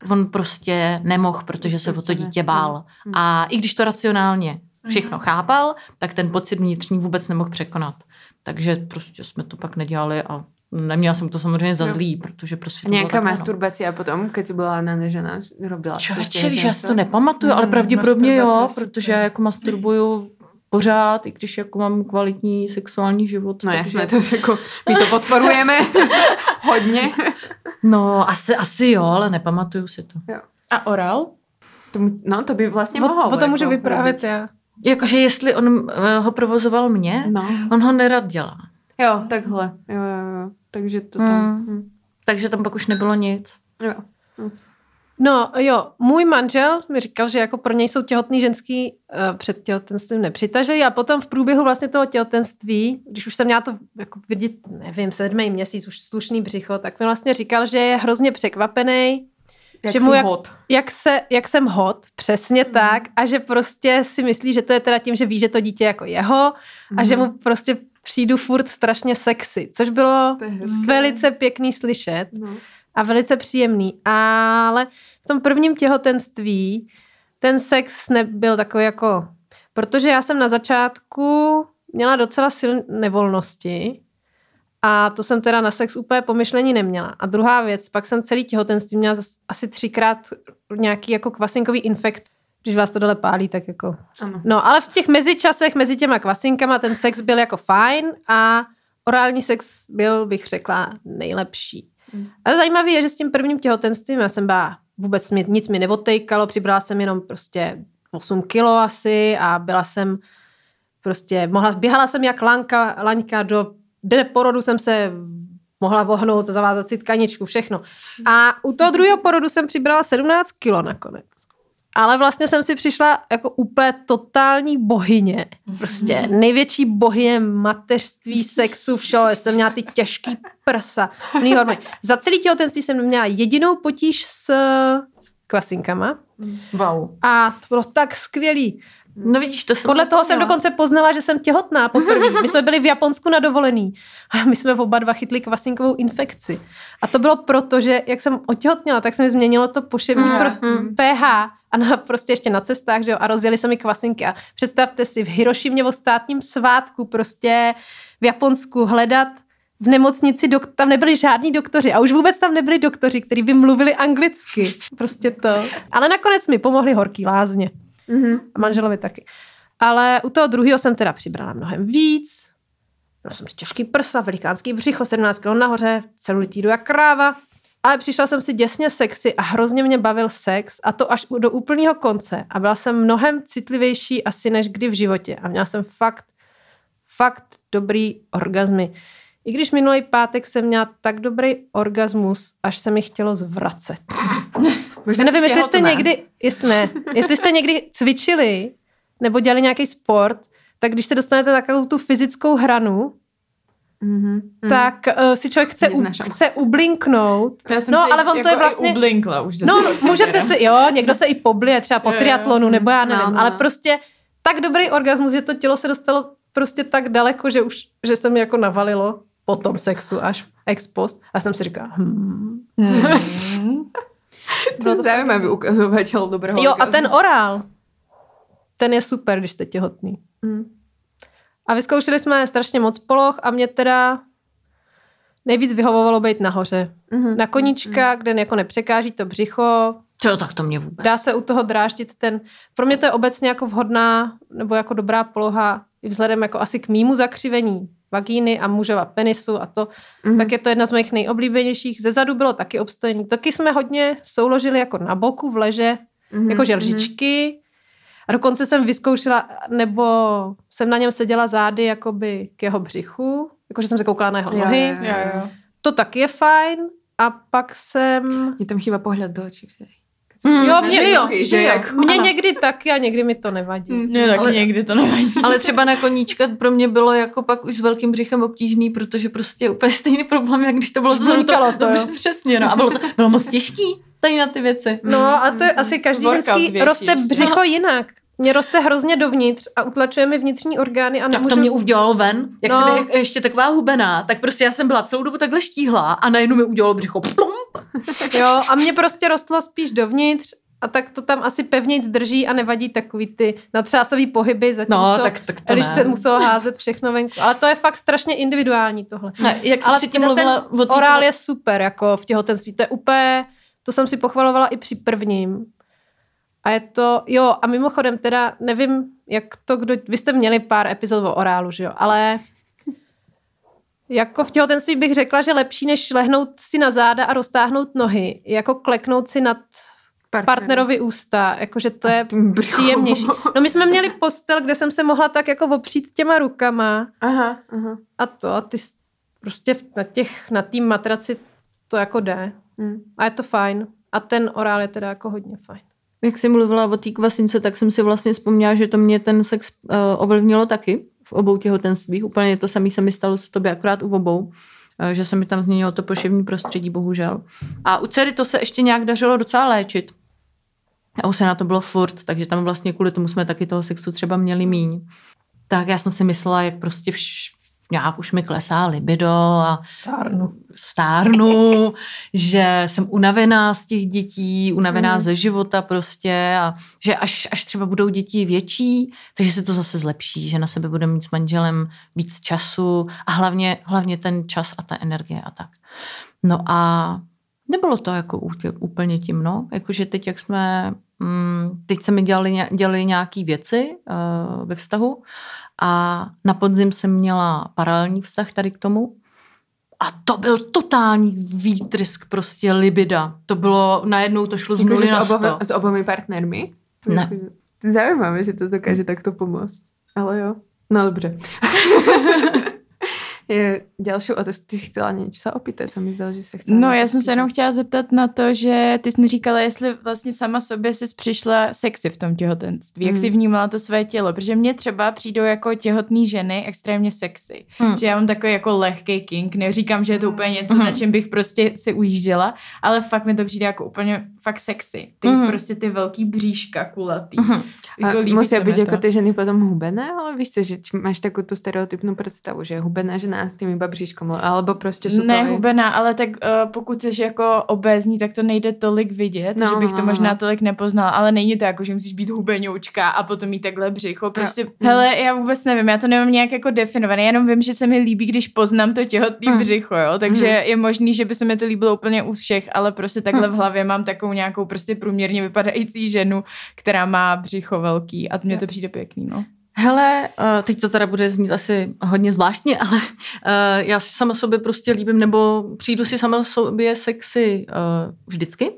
on prostě nemohl, protože se o to Prostě dítě bál. A i když to racionálně všechno chápal, tak ten pocit vnitřní vůbec nemohl překonat. Takže prostě jsme to pak nedělali a neměla jsem to samozřejmě za Jo. zlý, protože prostě to Nějaká no. masturbace a potom, keď si byla nanežená, robila. Člověče, víš, já si to nepamatuju, ale Mm, pravděpodobně jo, protože já jako masturbuju pořád, i když jako mám kvalitní sexuální život. No takže- jasné, to jako, my to podporujeme hodně. No, asi, asi jo, ale nepamatuju si to. A oral? To, no, to by vlastně mohlo. o tom můžu jako vyprávět robiť. já. Jakože jestli on eh, ho provozoval mě, No. on ho nerad dělá. Jo, takhle. Jo, jo, jo. Takže to tam... Hm. Takže tam pak už nebylo nic. Jo. No jo, můj manžel mi říkal, že jako pro něj jsou těhotný ženský uh, před těhotenstvím nepřitažlivý a potom v průběhu vlastně toho těhotenství, když už jsem měla to jako vidět, nevím, sedmý měsíc, už slušný břicho, tak mi vlastně říkal, že je hrozně překvapený, Jak že mu jak, hot. jak, se, jak jsem hot, přesně Mhm. tak, a že prostě si myslí, že to je teda tím, že ví, že to dítě je jako jeho a že Mhm. mu prostě přijdu furt strašně sexy, což bylo velice pěkný slyšet No. a velice příjemný. Ale v tom prvním těhotenství ten sex nebyl takový jako... Protože já jsem na začátku měla docela silné nevolnosti a to jsem teda na sex úplně pomyšlení neměla. A druhá věc, pak jsem celý těhotenství měla asi třikrát nějaký jako kvasinkový infekce. Když vás to dole pálí, tak jako... Ano. No, ale v těch mezičasech mezi těma kvasinkama ten sex byl jako fajn a orální sex byl, bych řekla, nejlepší. Mm. Ale zajímavé je, že s tím prvním těhotenstvím já jsem byla, vůbec mi, nic mi nevotejkalo, přibrala jsem jenom prostě 8 kilo asi a byla jsem prostě, mohla, běhala jsem jak lanka, laňka do den porodu jsem se mohla vohnout, zavázat si tkaničku, všechno. A u toho druhého porodu jsem přibrala 17 kilo nakonec. Ale vlastně jsem si přišla jako úplně totální bohyně. Prostě největší bohyně mateřství, sexu, všeho. Já jsem měla ty těžký prsa. hormony. Za celý těhotenství jsem neměla jedinou potíž s kvasinkama. Wow. A to bylo tak skvělý. No vidíš, to jsem Podle toho jsem dokonce poznala, že jsem těhotná poprvé. My jsme byli v Japonsku na dovolený a my jsme oba dva chytli kvasinkovou infekci. A to bylo proto, že jak jsem otěhotněla, tak se mi změnilo to poševní Mm, pro mm. pH a na, prostě ještě na cestách, že jo, a rozjeli se mi kvasinky. A představte si, v Hirošimě o státním svátku prostě v Japonsku hledat v nemocnici, dok- tam nebyli žádní doktoři a už vůbec tam nebyli doktoři, kteří by mluvili anglicky. Prostě to. Ale nakonec mi pomohli horký lázně. Mhm. A manželovi taky. Ale u toho druhého jsem teda přibrala mnohem víc. Měla jsem těžký prsa, velikánský břicho, 17 kg nahoře, celulitídu jak kráva. Ale přišla jsem si děsně sexy a hrozně mě bavil sex a to až do úplného konce. A byla jsem mnohem citlivější asi než kdy v životě. A měla jsem fakt, fakt dobrý orgazmy. I když minulý pátek jsem měla tak dobrý orgasmus, až se mi chtělo zvracet. Já nevím, jestli jste někdy, jestli ne, jestli jste někdy cvičili nebo dělali nějaký sport, tak když se dostanete takovou tu fyzickou hranu, Mhm. tak uh, si člověk chce, u, chce ublinknout. Já jsem no, ale ještě on to je jako vlastně... ublinkla už zase No, můžete si, jo, někdo se i poblije třeba po triatlonu, nebo já nevím, No, no. ale prostě tak dobrý orgasmus, že to tělo se dostalo prostě tak daleko, že už, že se mi jako navalilo po tom sexu až ex post a jsem si říkala, hmm. Hmm. To je zaujímavý ukazovateľ dobrého Jo, a orgazmu. ten orál, ten je super, když jste těhotný. Mm. A vyzkoušeli jsme strašně moc poloh a mě teda nejvíc vyhovovalo být nahoře. Mhm. Na koníčka, kde jako nepřekáží to břicho, Co, tak to mě vůbec. dá se u toho dráždit ten... Pro mě to je obecně jako vhodná nebo jako dobrá poloha i vzhledem jako asi k mýmu zakřivení vagíny a mužova penisu a to, Mhm. tak je to jedna z mých nejoblíbenějších. Ze zadu bylo taky obstojení. Taky jsme hodně souložili jako na boku, v leže, Mhm, jako želžičky. A dokonce jsem vyzkoušela, nebo jsem na něm seděla zády jakoby k jeho břichu, jakože jsem se koukala na jeho nohy. jo, Jo, jo. To taky je fajn. A pak jsem... Mně tam chýba pohled do očí. vtedy. Jo, Na mě, že jo, že jak- mě někdy taky a někdy mi to nevadí. Mě taky Ale- někdy to nevadí. Ale třeba na koníčka pro mě bylo jako pak už s velkým břichem obtížný, protože prostě úplně stejný problém, jak když to bylo zezadu. Zvunikalo to, dobře, jo. přesně, no. A bylo to bylo moc těžký tady na ty věci. No a to je asi každý Workout ženský roste břicho jinak. Mě roste hrozně dovnitř a utlačuje mi vnitřní orgány a Tak nemůžu... to mě udělalo ven. Jak No. no. jsem je- ještě taková hubená, tak prostě já jsem byla celou dobu takhle štíhlá a najednou mi udělalo břicho. Plum. Jo, a mě prostě rostlo spíš dovnitř a tak to tam asi pevnějc drží a nevadí takový ty natřásový pohyby, zatímco No, tak, tak to když se muselo házet všechno venku. Ale to je fakt strašně individuální tohle. Ne, jak jsi Ale předtím mluvila ten o té orál je super jako v těhotenství. To je úplně, to jsem si pochvalovala i při prvním. A je to, jo, a mimochodem teda nevím, jak to, kdo, vy jste měli pár epizod o orálu, že jo, ale jako v těhotenství bych řekla, že lepší, než lehnout si na záda a roztáhnout nohy, jako kleknout si nad partnerovi ústa, jakože to je příjemnější. No my jsme měli postel, kde jsem se mohla tak jako opřít těma rukama Aha, aha. a to a ty prostě na těch, na té matraci to jako jde. Mm. A je to fajn. A ten orál je teda jako hodně fajn. Jak jsi mluvila o té kvasince, tak jsem si vlastně vzpomněla, že to mě ten sex uh, ovlivnilo taky v obou těhotenstvích. Úplně to samé se mi stalo s tobě akorát u obou. uh, že se mi tam změnilo to poševní prostředí, bohužel. A u dcery to se ještě nějak dařilo docela léčit. A už se na to bylo furt, takže tam vlastně kvůli tomu jsme taky toho sexu třeba měli míň. Tak já jsem si myslela, jak prostě vš- nějak už mi klesá libido a Stárnu. stárnu, že jsem unavená z těch dětí, unavená Mhm. ze života prostě a že až, až třeba budou děti větší, takže se to zase zlepší, že na sebe budeme mít s manželem víc času a hlavně, hlavně ten čas a ta energie a tak. No a nebylo to jako úplně tím, no. Jakože teď, jak jsme, mm, teď se mi dělali, dělali nějaký věci uh, ve vztahu a na podzim jsem měla paralelní vztah tady k tomu a to byl totální výtrysk prostě libida. To bylo, najednou to šlo z nuly na oboma, sto. s obami partnermi? Ne. Zaujímavé, že to dokáže takto pomôcť. Ale jo. No dobře. je ďalšiu otázku. Ty si chcela niečo sa opýtať, sa mi zdalo, že sa chcela No, já jsem se jenom chtěla zeptat na to, že ty jsi mi říkala, jestli vlastně sama sobě jsi přišla sexy v tom těhotenství. Jak Hmm. jsi vnímala to své tělo? Protože mně třeba přijdou jako těhotné ženy extrémně sexy. Hmm. Že já mám takový jako lehký king. Neříkám, že je to úplně něco, Mhm. na čem bych prostě si ujížděla, ale fakt mi to přijde jako úplně fakt sexy. Ty Mhm. prostě ty velký bříška kulatý. Mhm. Jako A líbí musia se mi byť to. ako tie ženy potom hubené, ale víš co, že máš takú tú stereotypnú predstavu, že je hubená žena s tým iba bříškom, alebo prostě to ne aj... hubená, ale tak uh, pokud jsi jako obézní, tak to nejde tolik vidět, No, no, že bych no, to no, možná no. tolik nepoznala, ale není to jako, že musíš být hubenoučka a potom mít takhle břicho. Prostě, Jo. hele, já vůbec nevím, já to nemám nějak jako definované, jenom vím, že se mi líbí, když poznám to těhotný Hmm. břicho, jo, takže Mhm. je možný, že by se mi to líbilo úplně u všech, ale prostě takhle v hlavě mám takovou nějakou prostě průměrně vypadající ženu, která má břicho velký a mně to přijde pěkný, no. Hele, uh, teď to teda bude znít asi hodně zvláštně, ale uh, já si sama sobě prostě líbím, nebo přijdu si sama sobě sexy uh, vždycky,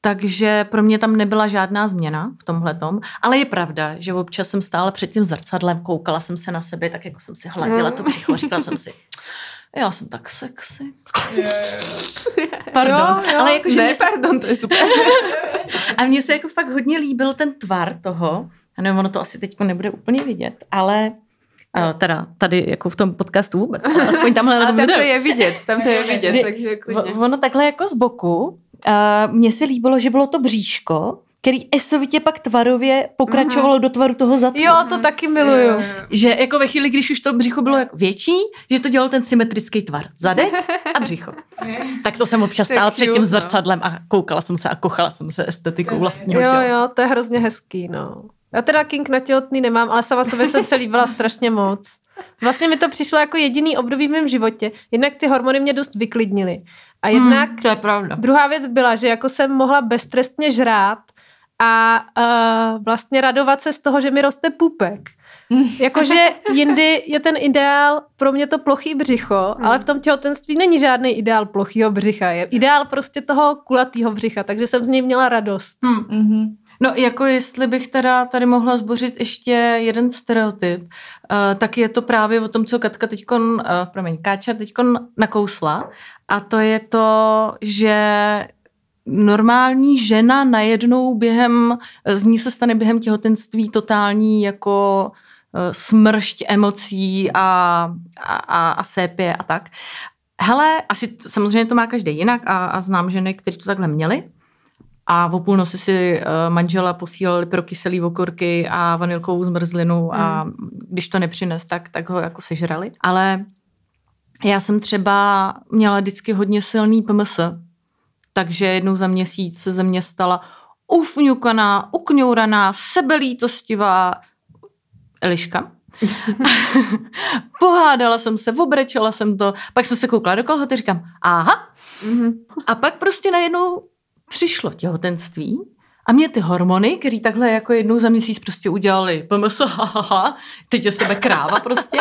takže pro mě tam nebyla žádná změna v tomhletom, ale je pravda, že občas jsem stála před tím zrcadlem, koukala jsem se na sebe, tak jako jsem si hladila to břicho, říkala jsem si, Já jsem tak sexy. Pardon. Jo, jo. Ale jakože Ne, se, pardon, to je super. a mně se jako fakt hodně líbil ten tvar toho. A nevím, ono to asi teď nebude úplně vidět, ale a teda tady jako v tom podcastu vůbec, ale aspoň tamhle na tom tam to je vidět, tam to je vidět, takže klidně. Ono takhle jako z boku, uh, mně se líbilo, že bylo to bříško, který esovitě pak tvarově pokračovalo do tvaru toho zadku. Jo, to taky miluju. Že jako ve chvíli, když už to břicho bylo jako větší, že to dělalo ten symetrický tvar. Zadek a břicho. Tak to jsem občas stála před tím no. zrcadlem a koukala jsem se a kochala jsem se estetikou vlastního Jo, těla. jo, to je hrozně hezký, no. Já teda King na těhotný nemám, ale sama sobě jsem se líbila strašně moc. Vlastně mi to přišlo jako jediný období v mém životě. Jednak ty hormony mě dost vyklidnily. A jednak Hmm, to je pravda. druhá věc byla, že jako jsem mohla beztrestně žrát a uh, vlastně radovat se z toho, že mi roste pupek. Jakože jindy je ten ideál pro mě to plochý břicho, ale v tom těhotenství není žádný ideál plochýho břicha. Je ideál prostě toho kulatýho břicha, takže jsem z něj měla radost. Hmm. No jako jestli bych teda tady mohla zbořit ještě jeden stereotyp, uh, tak je to právě o tom, co Katka teďkon, uh, promiň, Káča teďkon nakousla a to je to, že normální žena najednou během, z ní se stane během těhotenství totální jako eh, smršť emocí a, a, a, sépě a tak. Hele, asi samozřejmě to má každý jinak a, a znám ženy, které to takhle měly. A o půlnoci si uh, manžela posílali pro kyselý okurky a vanilkovou zmrzlinu a když to nepřines, tak, tak ho jako sežrali. Ale já jsem třeba měla vždycky hodně silný PMS, takže jednou za měsíc se ze mě stala ufňukaná, ukňouraná, sebelítostivá Eliška. Pohádala jsem se, obrečela jsem to, pak jsem se koukla do kolhoty, říkám, aha. Mhm. A pak prostě najednou přišlo těhotenství a mě ty hormony, které takhle jako jednou za měsíc prostě udělali PMS, hahaha, teď je sebe kráva prostě,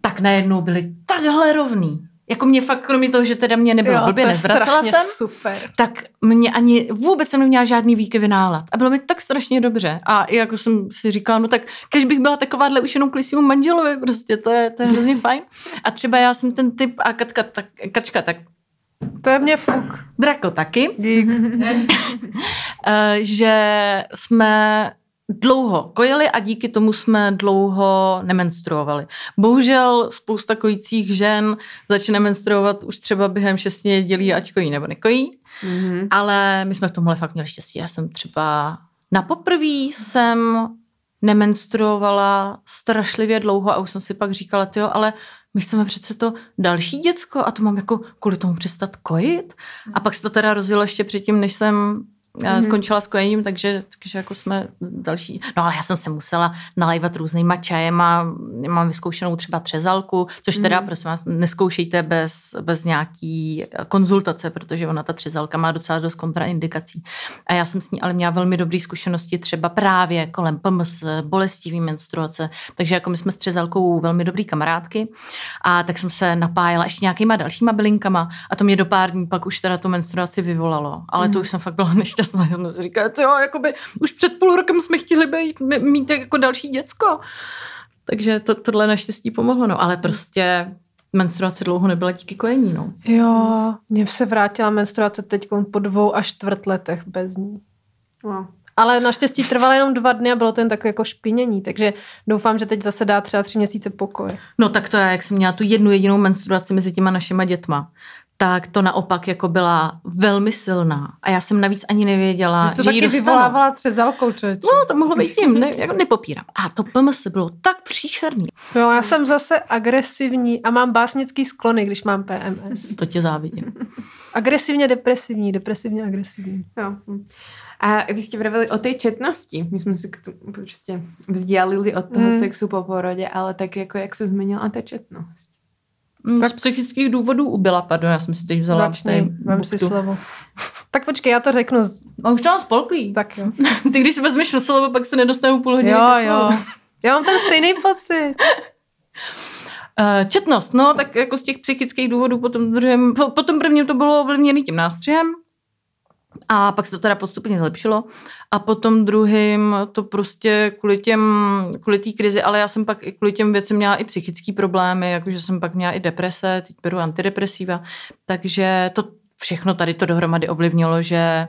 tak najednou byly takhle rovný. Jako mě fakt, kromě toho, že teda mě nebylo Jo, blbě, nezvracela jsem, super. tak mě ani vůbec jsem neměla žádný výkyvy nálad. A bylo mi tak strašně dobře. A i jako jsem si říkala, no tak když bych byla takováhle už jenom kvůli svému manželovi, prostě to je, to je hrozně fajn. A třeba já jsem ten typ, a Katka, tak, Kačka, tak To je mě fuk. Drako taky, Dík. eh, že jsme dlouho kojili a díky tomu jsme dlouho nemenstruovali. Bohužel spousta kojících žen začne menstruovat už třeba během šesti nedělí, ať kojí nebo nekojí. Mhm. Ale my jsme v tomhle fakt měli štěstí. Já jsem třeba na poprvé jsem nemenstruovala strašlivě dlouho a už jsem si pak říkala, jo, ale my chceme přece to další děcko a to mám jako kvůli tomu přestat kojit. A pak se to teda rozjelo ještě předtím, než jsem mm skončila s kojením, takže, takže jako jsme další. No ale já jsem se musela nalejvat různýma čajema, mám vyzkoušenou třeba třezalku, což teda, Mhm. prosím vás, neskoušejte bez, bez nějaký konzultace, protože ona ta třezalka má docela dost kontraindikací. A já jsem s ní ale měla velmi dobré zkušenosti třeba právě kolem PMS, bolestivý menstruace, takže jako my jsme s třezalkou velmi dobrý kamarádky a tak jsem se napájela ještě nějakýma dalšíma bylinkama a to mě do pár dní pak už teda tu menstruaci vyvolalo. Ale to už jsem fakt byla nešťastná. Já jsem si říkala, jo, jakoby už před půl rokem jsme chtěli být, mít jako další děcko. Takže to, tohle naštěstí pomohlo. No, ale prostě menstruace dlouho nebyla díky kojení. No. Jo, mně se vrátila menstruace teď po dvou až čtvrt letech bez ní. Wow. Ale naštěstí trvalo jenom dva dny a bylo to jen takové jako špinění, takže doufám, že teď zase dá třeba tři měsíce pokoj. no tak to je, jak jsem měla tu jednu jedinou menstruaci mezi těma našima dětma tak to naopak jako byla velmi silná. A já jsem navíc ani nevěděla, Jsi to že ji taky dostanu. vyvolávala třezalkou, člověče. No, to mohlo být tím, ne, jako nepopírám. A to PMS bylo tak příšerný. Jo, já jsem zase agresivní a mám básnický sklony, když mám PMS. To tě závidím. Agresivně depresivní, depresivně agresivní. Jo. A vy ste vraveli o tej četnosti. My sme si k tu, prostě vzdialili od toho Mm. sexu po porodě, ale tak jako jak se zmenila ta četnost? Mm, Z psychických důvodů ubyla, pardon, já jsem si teď vzala Začni, vem si slovo. Tak počkej, já to řeknu. A už to mám spolklý. Tak jo. Ty když si vezmeš slovo, pak se nedostanu půl hodiny Jo, jo. Já mám ten stejný pocit. Uh, četnost, no, tak jako z těch psychických důvodů po tom, druhém, po, po tom prvním to bylo ovlivněný tím nástřihem A pak se to teda postupně zlepšilo. A potom druhým to prostě kvůli těm, kvůli té krizi, ale já jsem pak i kvůli těm věcem měla i psychické problémy, jakože jsem pak měla i deprese, teď beru antidepresiva. Takže to všechno tady to dohromady ovlivnilo, že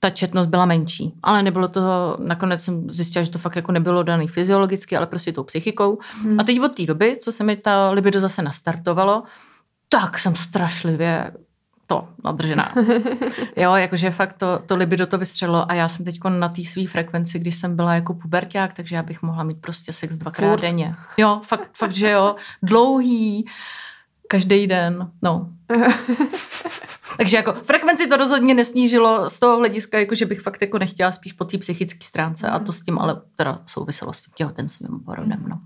ta četnost byla menší. Ale nebylo to, nakonec jsem zjistila, že to fakt jako nebylo daný fyziologicky, ale prostě tou psychikou. Hmm. A teď od té doby, co se mi ta libido zase nastartovalo, tak jsem strašlivě to nadržená. Jo, jakože fakt to, to libido to vystřelilo a já jsem teď na té své frekvenci, když jsem byla jako puberták, takže já bych mohla mít prostě sex dvakrát Furt. denně. Jo, fakt, fakt, že jo, dlouhý, každý den, no. takže jako frekvenci to rozhodně nesnížilo z toho hlediska, jako že bych fakt jako nechtěla spíš po té psychické stránce a to s tím ale teda souviselo s tím těhotenstvím porodem, no.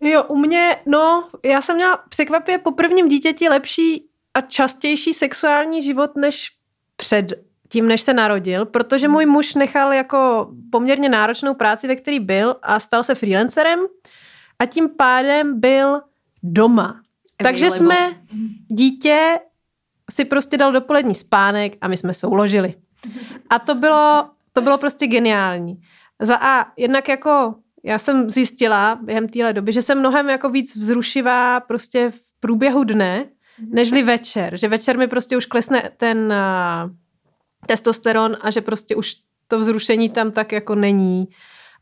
Jo, u mě, no, já jsem měla překvapivě po prvním dítěti lepší a častější sexuální život než před tím, než se narodil, protože můj muž nechal jako poměrně náročnou práci, ve který byl a stal se freelancerem a tím pádem byl doma. Takže jsme dítě si prostě dal dopolední spánek a my jsme souložili. A to bylo, to bylo prostě geniální. Za A, jednak jako já jsem zjistila během téhle doby, že jsem mnohem jako víc vzrušivá prostě v průběhu dne. Nežli večer. Že večer mi prostě už klesne ten uh, testosteron a že prostě už to vzrušení tam tak jako není.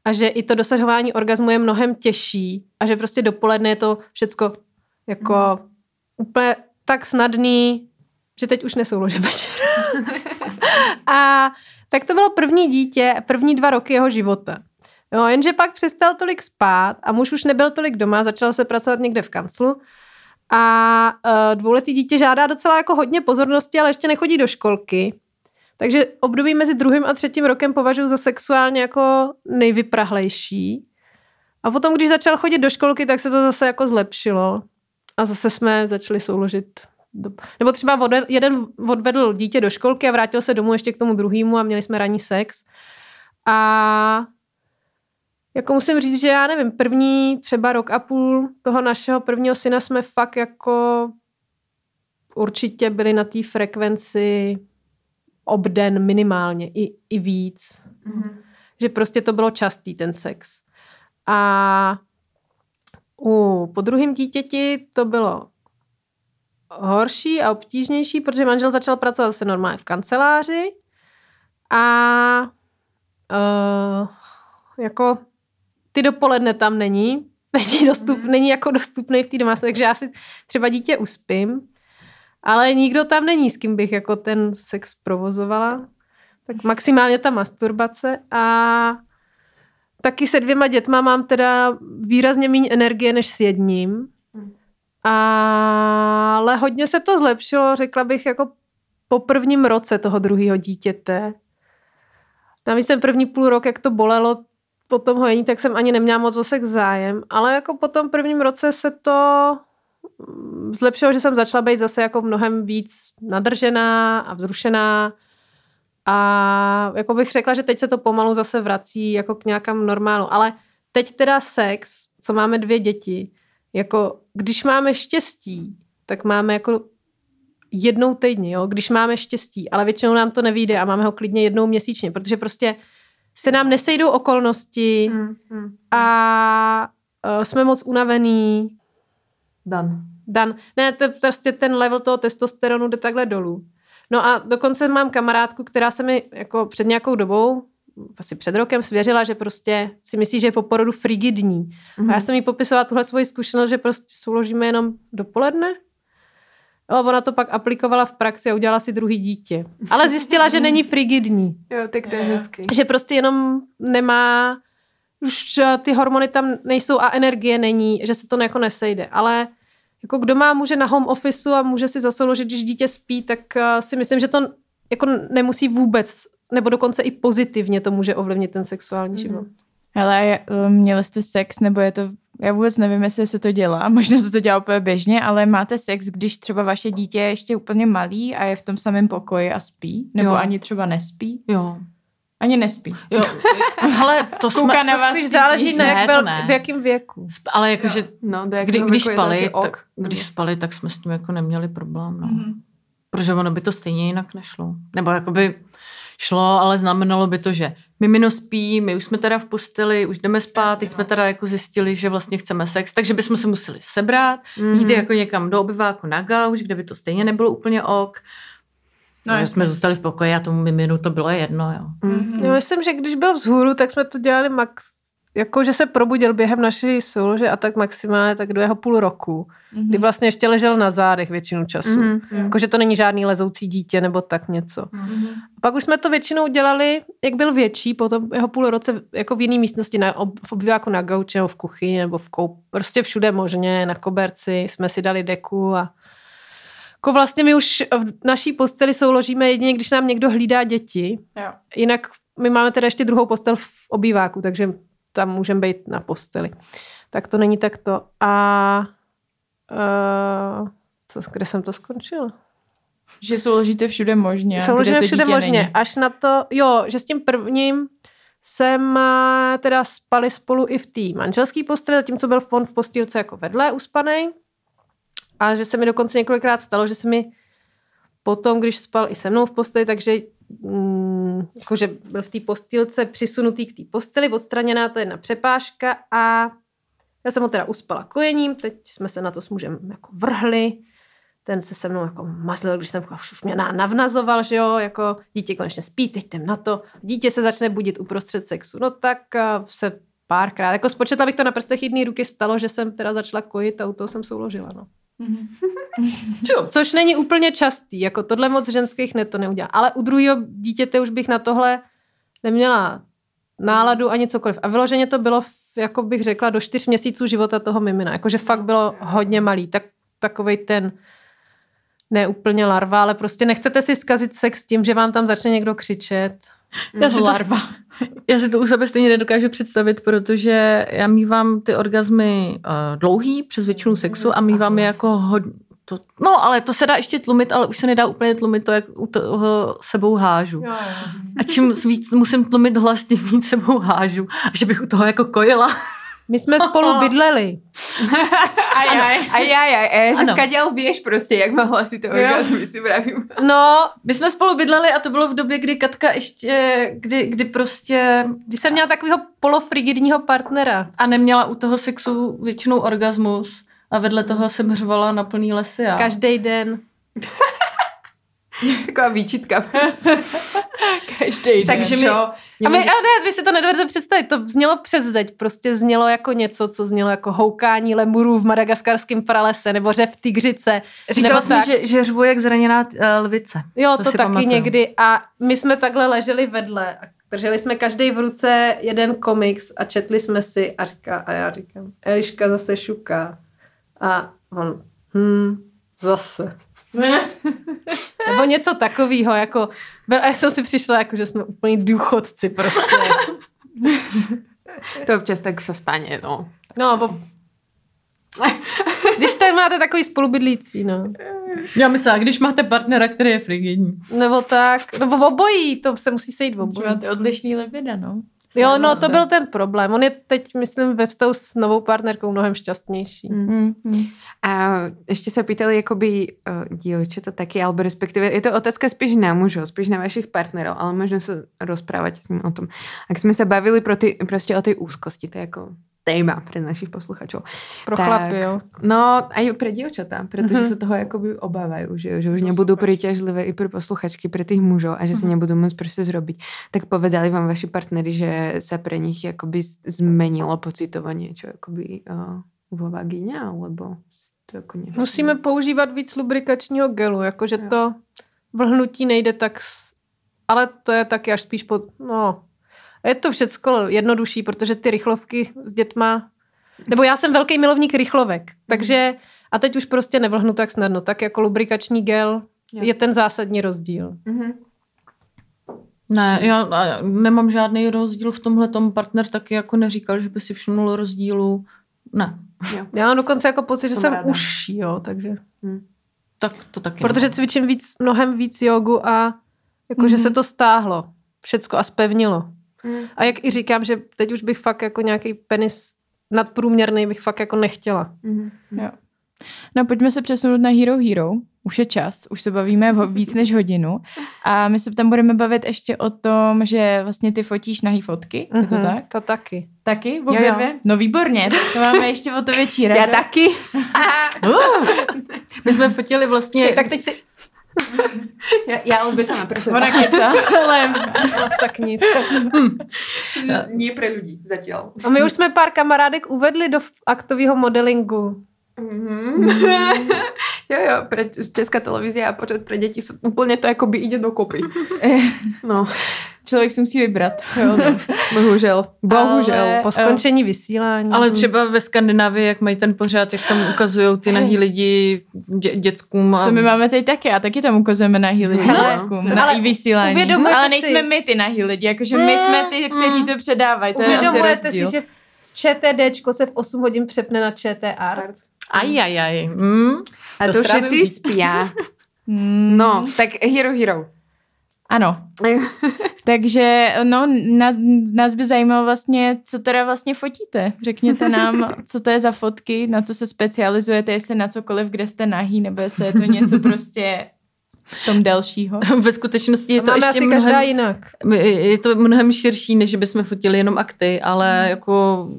A že i to dosahování orgazmu je mnohem těžší a že prostě dopoledne je to všecko jako mm. úplně tak snadný, že teď už nesouložím večer. a tak to bylo první dítě, první dva roky jeho života. Jo, jenže pak přestal tolik spát a muž už nebyl tolik doma, začal se pracovat někde v kanclu a uh, dvouletý dítě žádá docela jako hodně pozornosti, ale ještě nechodí do školky. Takže období mezi druhým a třetím rokem považuji za sexuálně jako nejvyprahlejší. A potom, když začal chodit do školky, tak se to zase jako zlepšilo. A zase jsme začali souložit. Do... Nebo třeba odvedl, jeden odvedl dítě do školky a vrátil se domů ještě k tomu druhému a měli jsme ranní sex. A jako musím říct, že já nevím, první třeba rok a půl toho našeho prvního syna jsme fakt jako určitě byli na té frekvenci obden minimálně, i, i víc. Mm-hmm. Že prostě to bylo častý ten sex. A u po druhém dítěti to bylo horší a obtížnější, protože manžel začal pracovat zase normálně v kanceláři a uh, jako ty dopoledne tam není, není, dostup, mm. není jako dostupný v té domácnosti, takže já si třeba dítě uspím, ale nikdo tam není, s kým bych jako ten sex provozovala. Tak maximálně ta masturbace a taky se dvěma dětma mám teda výrazně méně energie než s jedním. A, ale hodně se to zlepšilo, řekla bych, jako po prvním roce toho druhého dítěte. Navíc ten první půl rok, jak to bolelo, po tom hojení, tak jsem ani neměla moc o sex zájem, ale jako po tom prvním roce se to mm, zlepšilo, že jsem začala být zase jako mnohem víc nadržená a vzrušená. A jako bych řekla, že teď se to pomalu zase vrací jako k nějakém normálu, ale teď teda sex, co máme dvě děti, jako když máme štěstí, tak máme jako jednou týdně, jo, když máme štěstí, ale většinou nám to nevíde a máme ho klidně jednou měsíčně, protože prostě se nám nesejdou okolnosti mm, mm, a uh, jsme moc unavený. Dan. Dan. Ne, to prostě ten level toho testosteronu jde takhle dolů. No a dokonce mám kamarádku, která se mi jako před nějakou dobou, asi před rokem svěřila, že prostě si myslí, že je po porodu frigidní. Mm. A já jsem jí popisovala tuhle svoji zkušenost, že prostě souložíme jenom dopoledne Jo, ona to pak aplikovala v praxi a udělala si druhý dítě. Ale zjistila, že není frigidní. Jo, tak to je hezky. Že prostě jenom nemá, už ty hormony tam nejsou a energie není, že se to jako nesejde. Ale jako kdo má může na home officeu a může si zasouložit, když dítě spí, tak eh, si myslím, že to jako nemusí vůbec, nebo dokonce i pozitivně to může ovlivnit ten sexuální život. Ale eh, měli jste sex, nebo je to já vůbec nevím, jestli se to dělá, možná se to dělá úplně běžně, ale máte sex, když třeba vaše dítě je ještě úplně malý a je v tom samém pokoji a spí? Nebo jo. ani třeba nespí? Jo. Ani nespí. Jo, ale to Kouka jsme, na vás spíš záleží na jak byl, v jakém věku. Ale jakože, no, kdy, když spali, tak, když spali, tak jsme s tím jako neměli problém. No. Mm-hmm. Protože ono by to stejně jinak nešlo. Nebo jakoby šlo, ale znamenalo by to, že mimino spí, my už jsme teda v posteli, už jdeme spát, teď jsme teda jako zjistili, že vlastně chceme sex, takže bychom se museli sebrat, mm-hmm. jít jako někam do obyváku na gauč, kde by to stejně nebylo úplně ok. No, no jsme zůstali v pokoji a tomu miminu to bylo jedno, jo. Mm-hmm. Já myslím, že když byl vzhůru, tak jsme to dělali max jako, že se probudil během naší soulože a tak maximálně tak do jeho půl roku, mm-hmm. kdy vlastně ještě ležel na zádech většinu času. Mm-hmm. Jako, že to není žádný lezoucí dítě nebo tak něco. Mm-hmm. A pak už jsme to většinou dělali, jak byl větší, potom jeho půl roce jako v jiné místnosti, na, v obýváku na gauči nebo v kuchyni nebo v koup, prostě všude možně, na koberci jsme si dali deku a jako vlastně my už v naší posteli souložíme jedině, když nám někdo hlídá děti. Jo. Jinak my máme teda ještě druhou postel v obýváku, takže tam můžeme být na posteli. Tak to není takto. A uh, co, kde jsem to skončila? Že souložíte všude možně. Souložíme všude možně. Není. Až na to, jo, že s tím prvním jsem eh, teda spali spolu i v té manželské posteli, zatímco byl on v postýlce jako vedle uspanej. A že se mi dokonce několikrát stalo, že se mi potom, když spal i se mnou v posteli, takže mm, jakože byl v té postýlce přisunutý k té posteli, odstraněná to jedna přepážka a já jsem ho teda uspala kojením, teď jsme se na to s mužem jako vrhli, ten se se mnou jako mazlil, když jsem už mě navnazoval, že jo, jako dítě konečně spí, teď jdem na to, dítě se začne budit uprostřed sexu, no tak se párkrát, jako spočetla bych to na prstech jedné ruky stalo, že jsem teda začala kojit a u toho jsem souložila, no. Což není úplně častý, jako tohle moc ženských ne to neudělá. Ale u druhého dítěte už bych na tohle neměla náladu ani cokoliv. A vyloženě to bylo, jako bych řekla, do čtyř měsíců života toho mimina. Jakože fakt bylo hodně malý. Tak, takovej ten ne úplně larva, ale prostě nechcete si zkazit sex tím, že vám tam začne někdo křičet. Já si, to, larva. já si to u sebe stejně nedokážu představit, protože já mývám ty orgazmy uh, dlouhý přes většinu sexu a mývám je jako hodně, to, no, ale to se dá ještě tlumit, ale už se nedá úplně tlumit to, jak u toho sebou hážu. Jo, jo. A čím víc musím tlumit hlas, tím víc sebou hážu. A že bych u toho jako kojila. My jsme spolu bydleli. aj, aj, aj, aj, aj, aj že skadial vieš prostě, jak mohla si to orgasmy, si vravím. No, my jsme spolu bydleli a to bylo v době, kdy Katka ještě, kdy, kdy prostě... Kdy jsem měla takového polofrigidního partnera. A neměla u toho sexu většinou orgasmus a vedle toho jsem hřvala na plný lesy. Já. Každý den. Taková výčitka. Prostě. Každý den. Takže my, a my, a ne, vy si to nedovedete představit, to znělo přes zeď, prostě znělo jako něco, co znělo jako houkání lemurů v madagaskarském pralese, nebo řev tygřice. Říkala jsi mi, že, že řvu jak zraněná uh, lvice. Jo, to, to taky pamatuju. někdy a my jsme takhle leželi vedle a drželi jsme každý v ruce jeden komiks a četli jsme si a říká, a já říkám, Eliška zase šuká. A on, hm, zase. Nebo něco takového, jako, a já jsem si přišla, jako, že jsme úplně důchodci prostě. to občas tak se stane, no. No, bo... Když tady máte takový spolubydlící, no. Já myslím, a když máte partnera, který je frigidní. Nebo tak, nebo obojí, to se musí sejít v obojí. Máte odlišný lebida, no. Jo, no to byl ten problém. On je teď, myslím, ve vztahu s novou partnerkou mnohem šťastnější. Mm. Mm. A ještě se pýtali, jakoby uh, to taky, alebo respektive, je to otázka spíš na mužov, spíš na vašich partnerov, ale možno se rozprávať s ním o tom. Ak jsme se bavili pro ty, prostě o té úzkosti, to je jako téma pre našich posluchačov. Pro tak, chlapy, jo. No, aj pre dievčatá, pretože mm-hmm. sa toho akoby obávajú, že, že už nebudú príťažlivé i pre posluchačky, pre tých mužov a že sa mm-hmm. nebudú môcť proste zrobiť. Tak povedali vám vaši partnery, že sa pre nich akoby zmenilo pocitovanie, čo akoby uh, vo vagíne, alebo to jako nevím. Musíme používat víc lubrikačního gelu, jakože to vlhnutí nejde tak, ale to je taky až spíš pod, no, je to všecko jednodušší, protože ty rychlovky s dětma, nebo já jsem velký milovník rychlovek, takže a teď už prostě nevlhnu tak snadno, tak jako lubrikační gel jo. je ten zásadní rozdíl. Mm-hmm. Ne, já nemám žádný rozdíl v tomhle. Tom partner taky jako neříkal, že by si všimnul rozdílu. Ne. Jo. Já mám dokonce jako pocit, že jsem ráda. užší, jo, takže... Hmm. Tak to taky Protože cvičím víc, mnohem víc jogu a jako, mm-hmm. že se to stáhlo. Všecko a spevnilo. Mm. A jak i říkám, že teď už bych fakt jako nějaký penis nadprůměrný bych fakt jako nechtěla. Mm. Jo. No pojďme se přesunout na Hero Hero. Už je čas, už se bavíme víc než hodinu. A my se tam budeme bavit ještě o tom, že vlastně ty fotíš nahý fotky, je to Mhm, tak? To taky. Taky? V Jo, obě jo. dvě? No výborně, tak to máme ještě o to větší Já radost. taky. Uh, my jsme fotili vlastně... Tak teď si... Já, já obě sama pro sebe. Ona keca, ale No, tak nic. Nie pre ľudí zatiaľ. A my už jsme pár kamarádek uvedli do aktového modelingu. Mm. jo, jo, pre Česká televízia a počet pre deti sú úplne to akoby ide dokopy. No, člověk si musí vybrat. Jo, no. bohužel. Bohužel. Ale- Po skončení vysílání. Ale třeba ve Skandinávii, jak mají ten pořád, jak tam ukazují ty nahý lidi dě, dětskům. A... To my máme tady taky a taky tam ukazujeme nahý lidi Hele, na Lacku, na ale i vysílání. Ale si- nejsme my ty nahý lidi, jakože my jsme ty, kteří to předávají, to je asi Uvědomujete rozdíl. si, že ČTDčko se v 8 hodin přepne na ČT Art? Aj, aj, aj. Mm. A To to, všetci víc. spia. Mm, No, tak Hero Hero. Ano. Takže no, nás, nás by zajímalo vlastně, co teda vlastně fotíte. Řekněte nám, co to je za fotky, na co se specializujete, jestli na cokoliv, kde jste nahý, nebo jestli je to něco prostě v tom delšího. Ve skutečnosti je To to Máme ještě asi každá mnohem, jinak. je to mnohem širší, než bychom fotili jenom akty, ale jako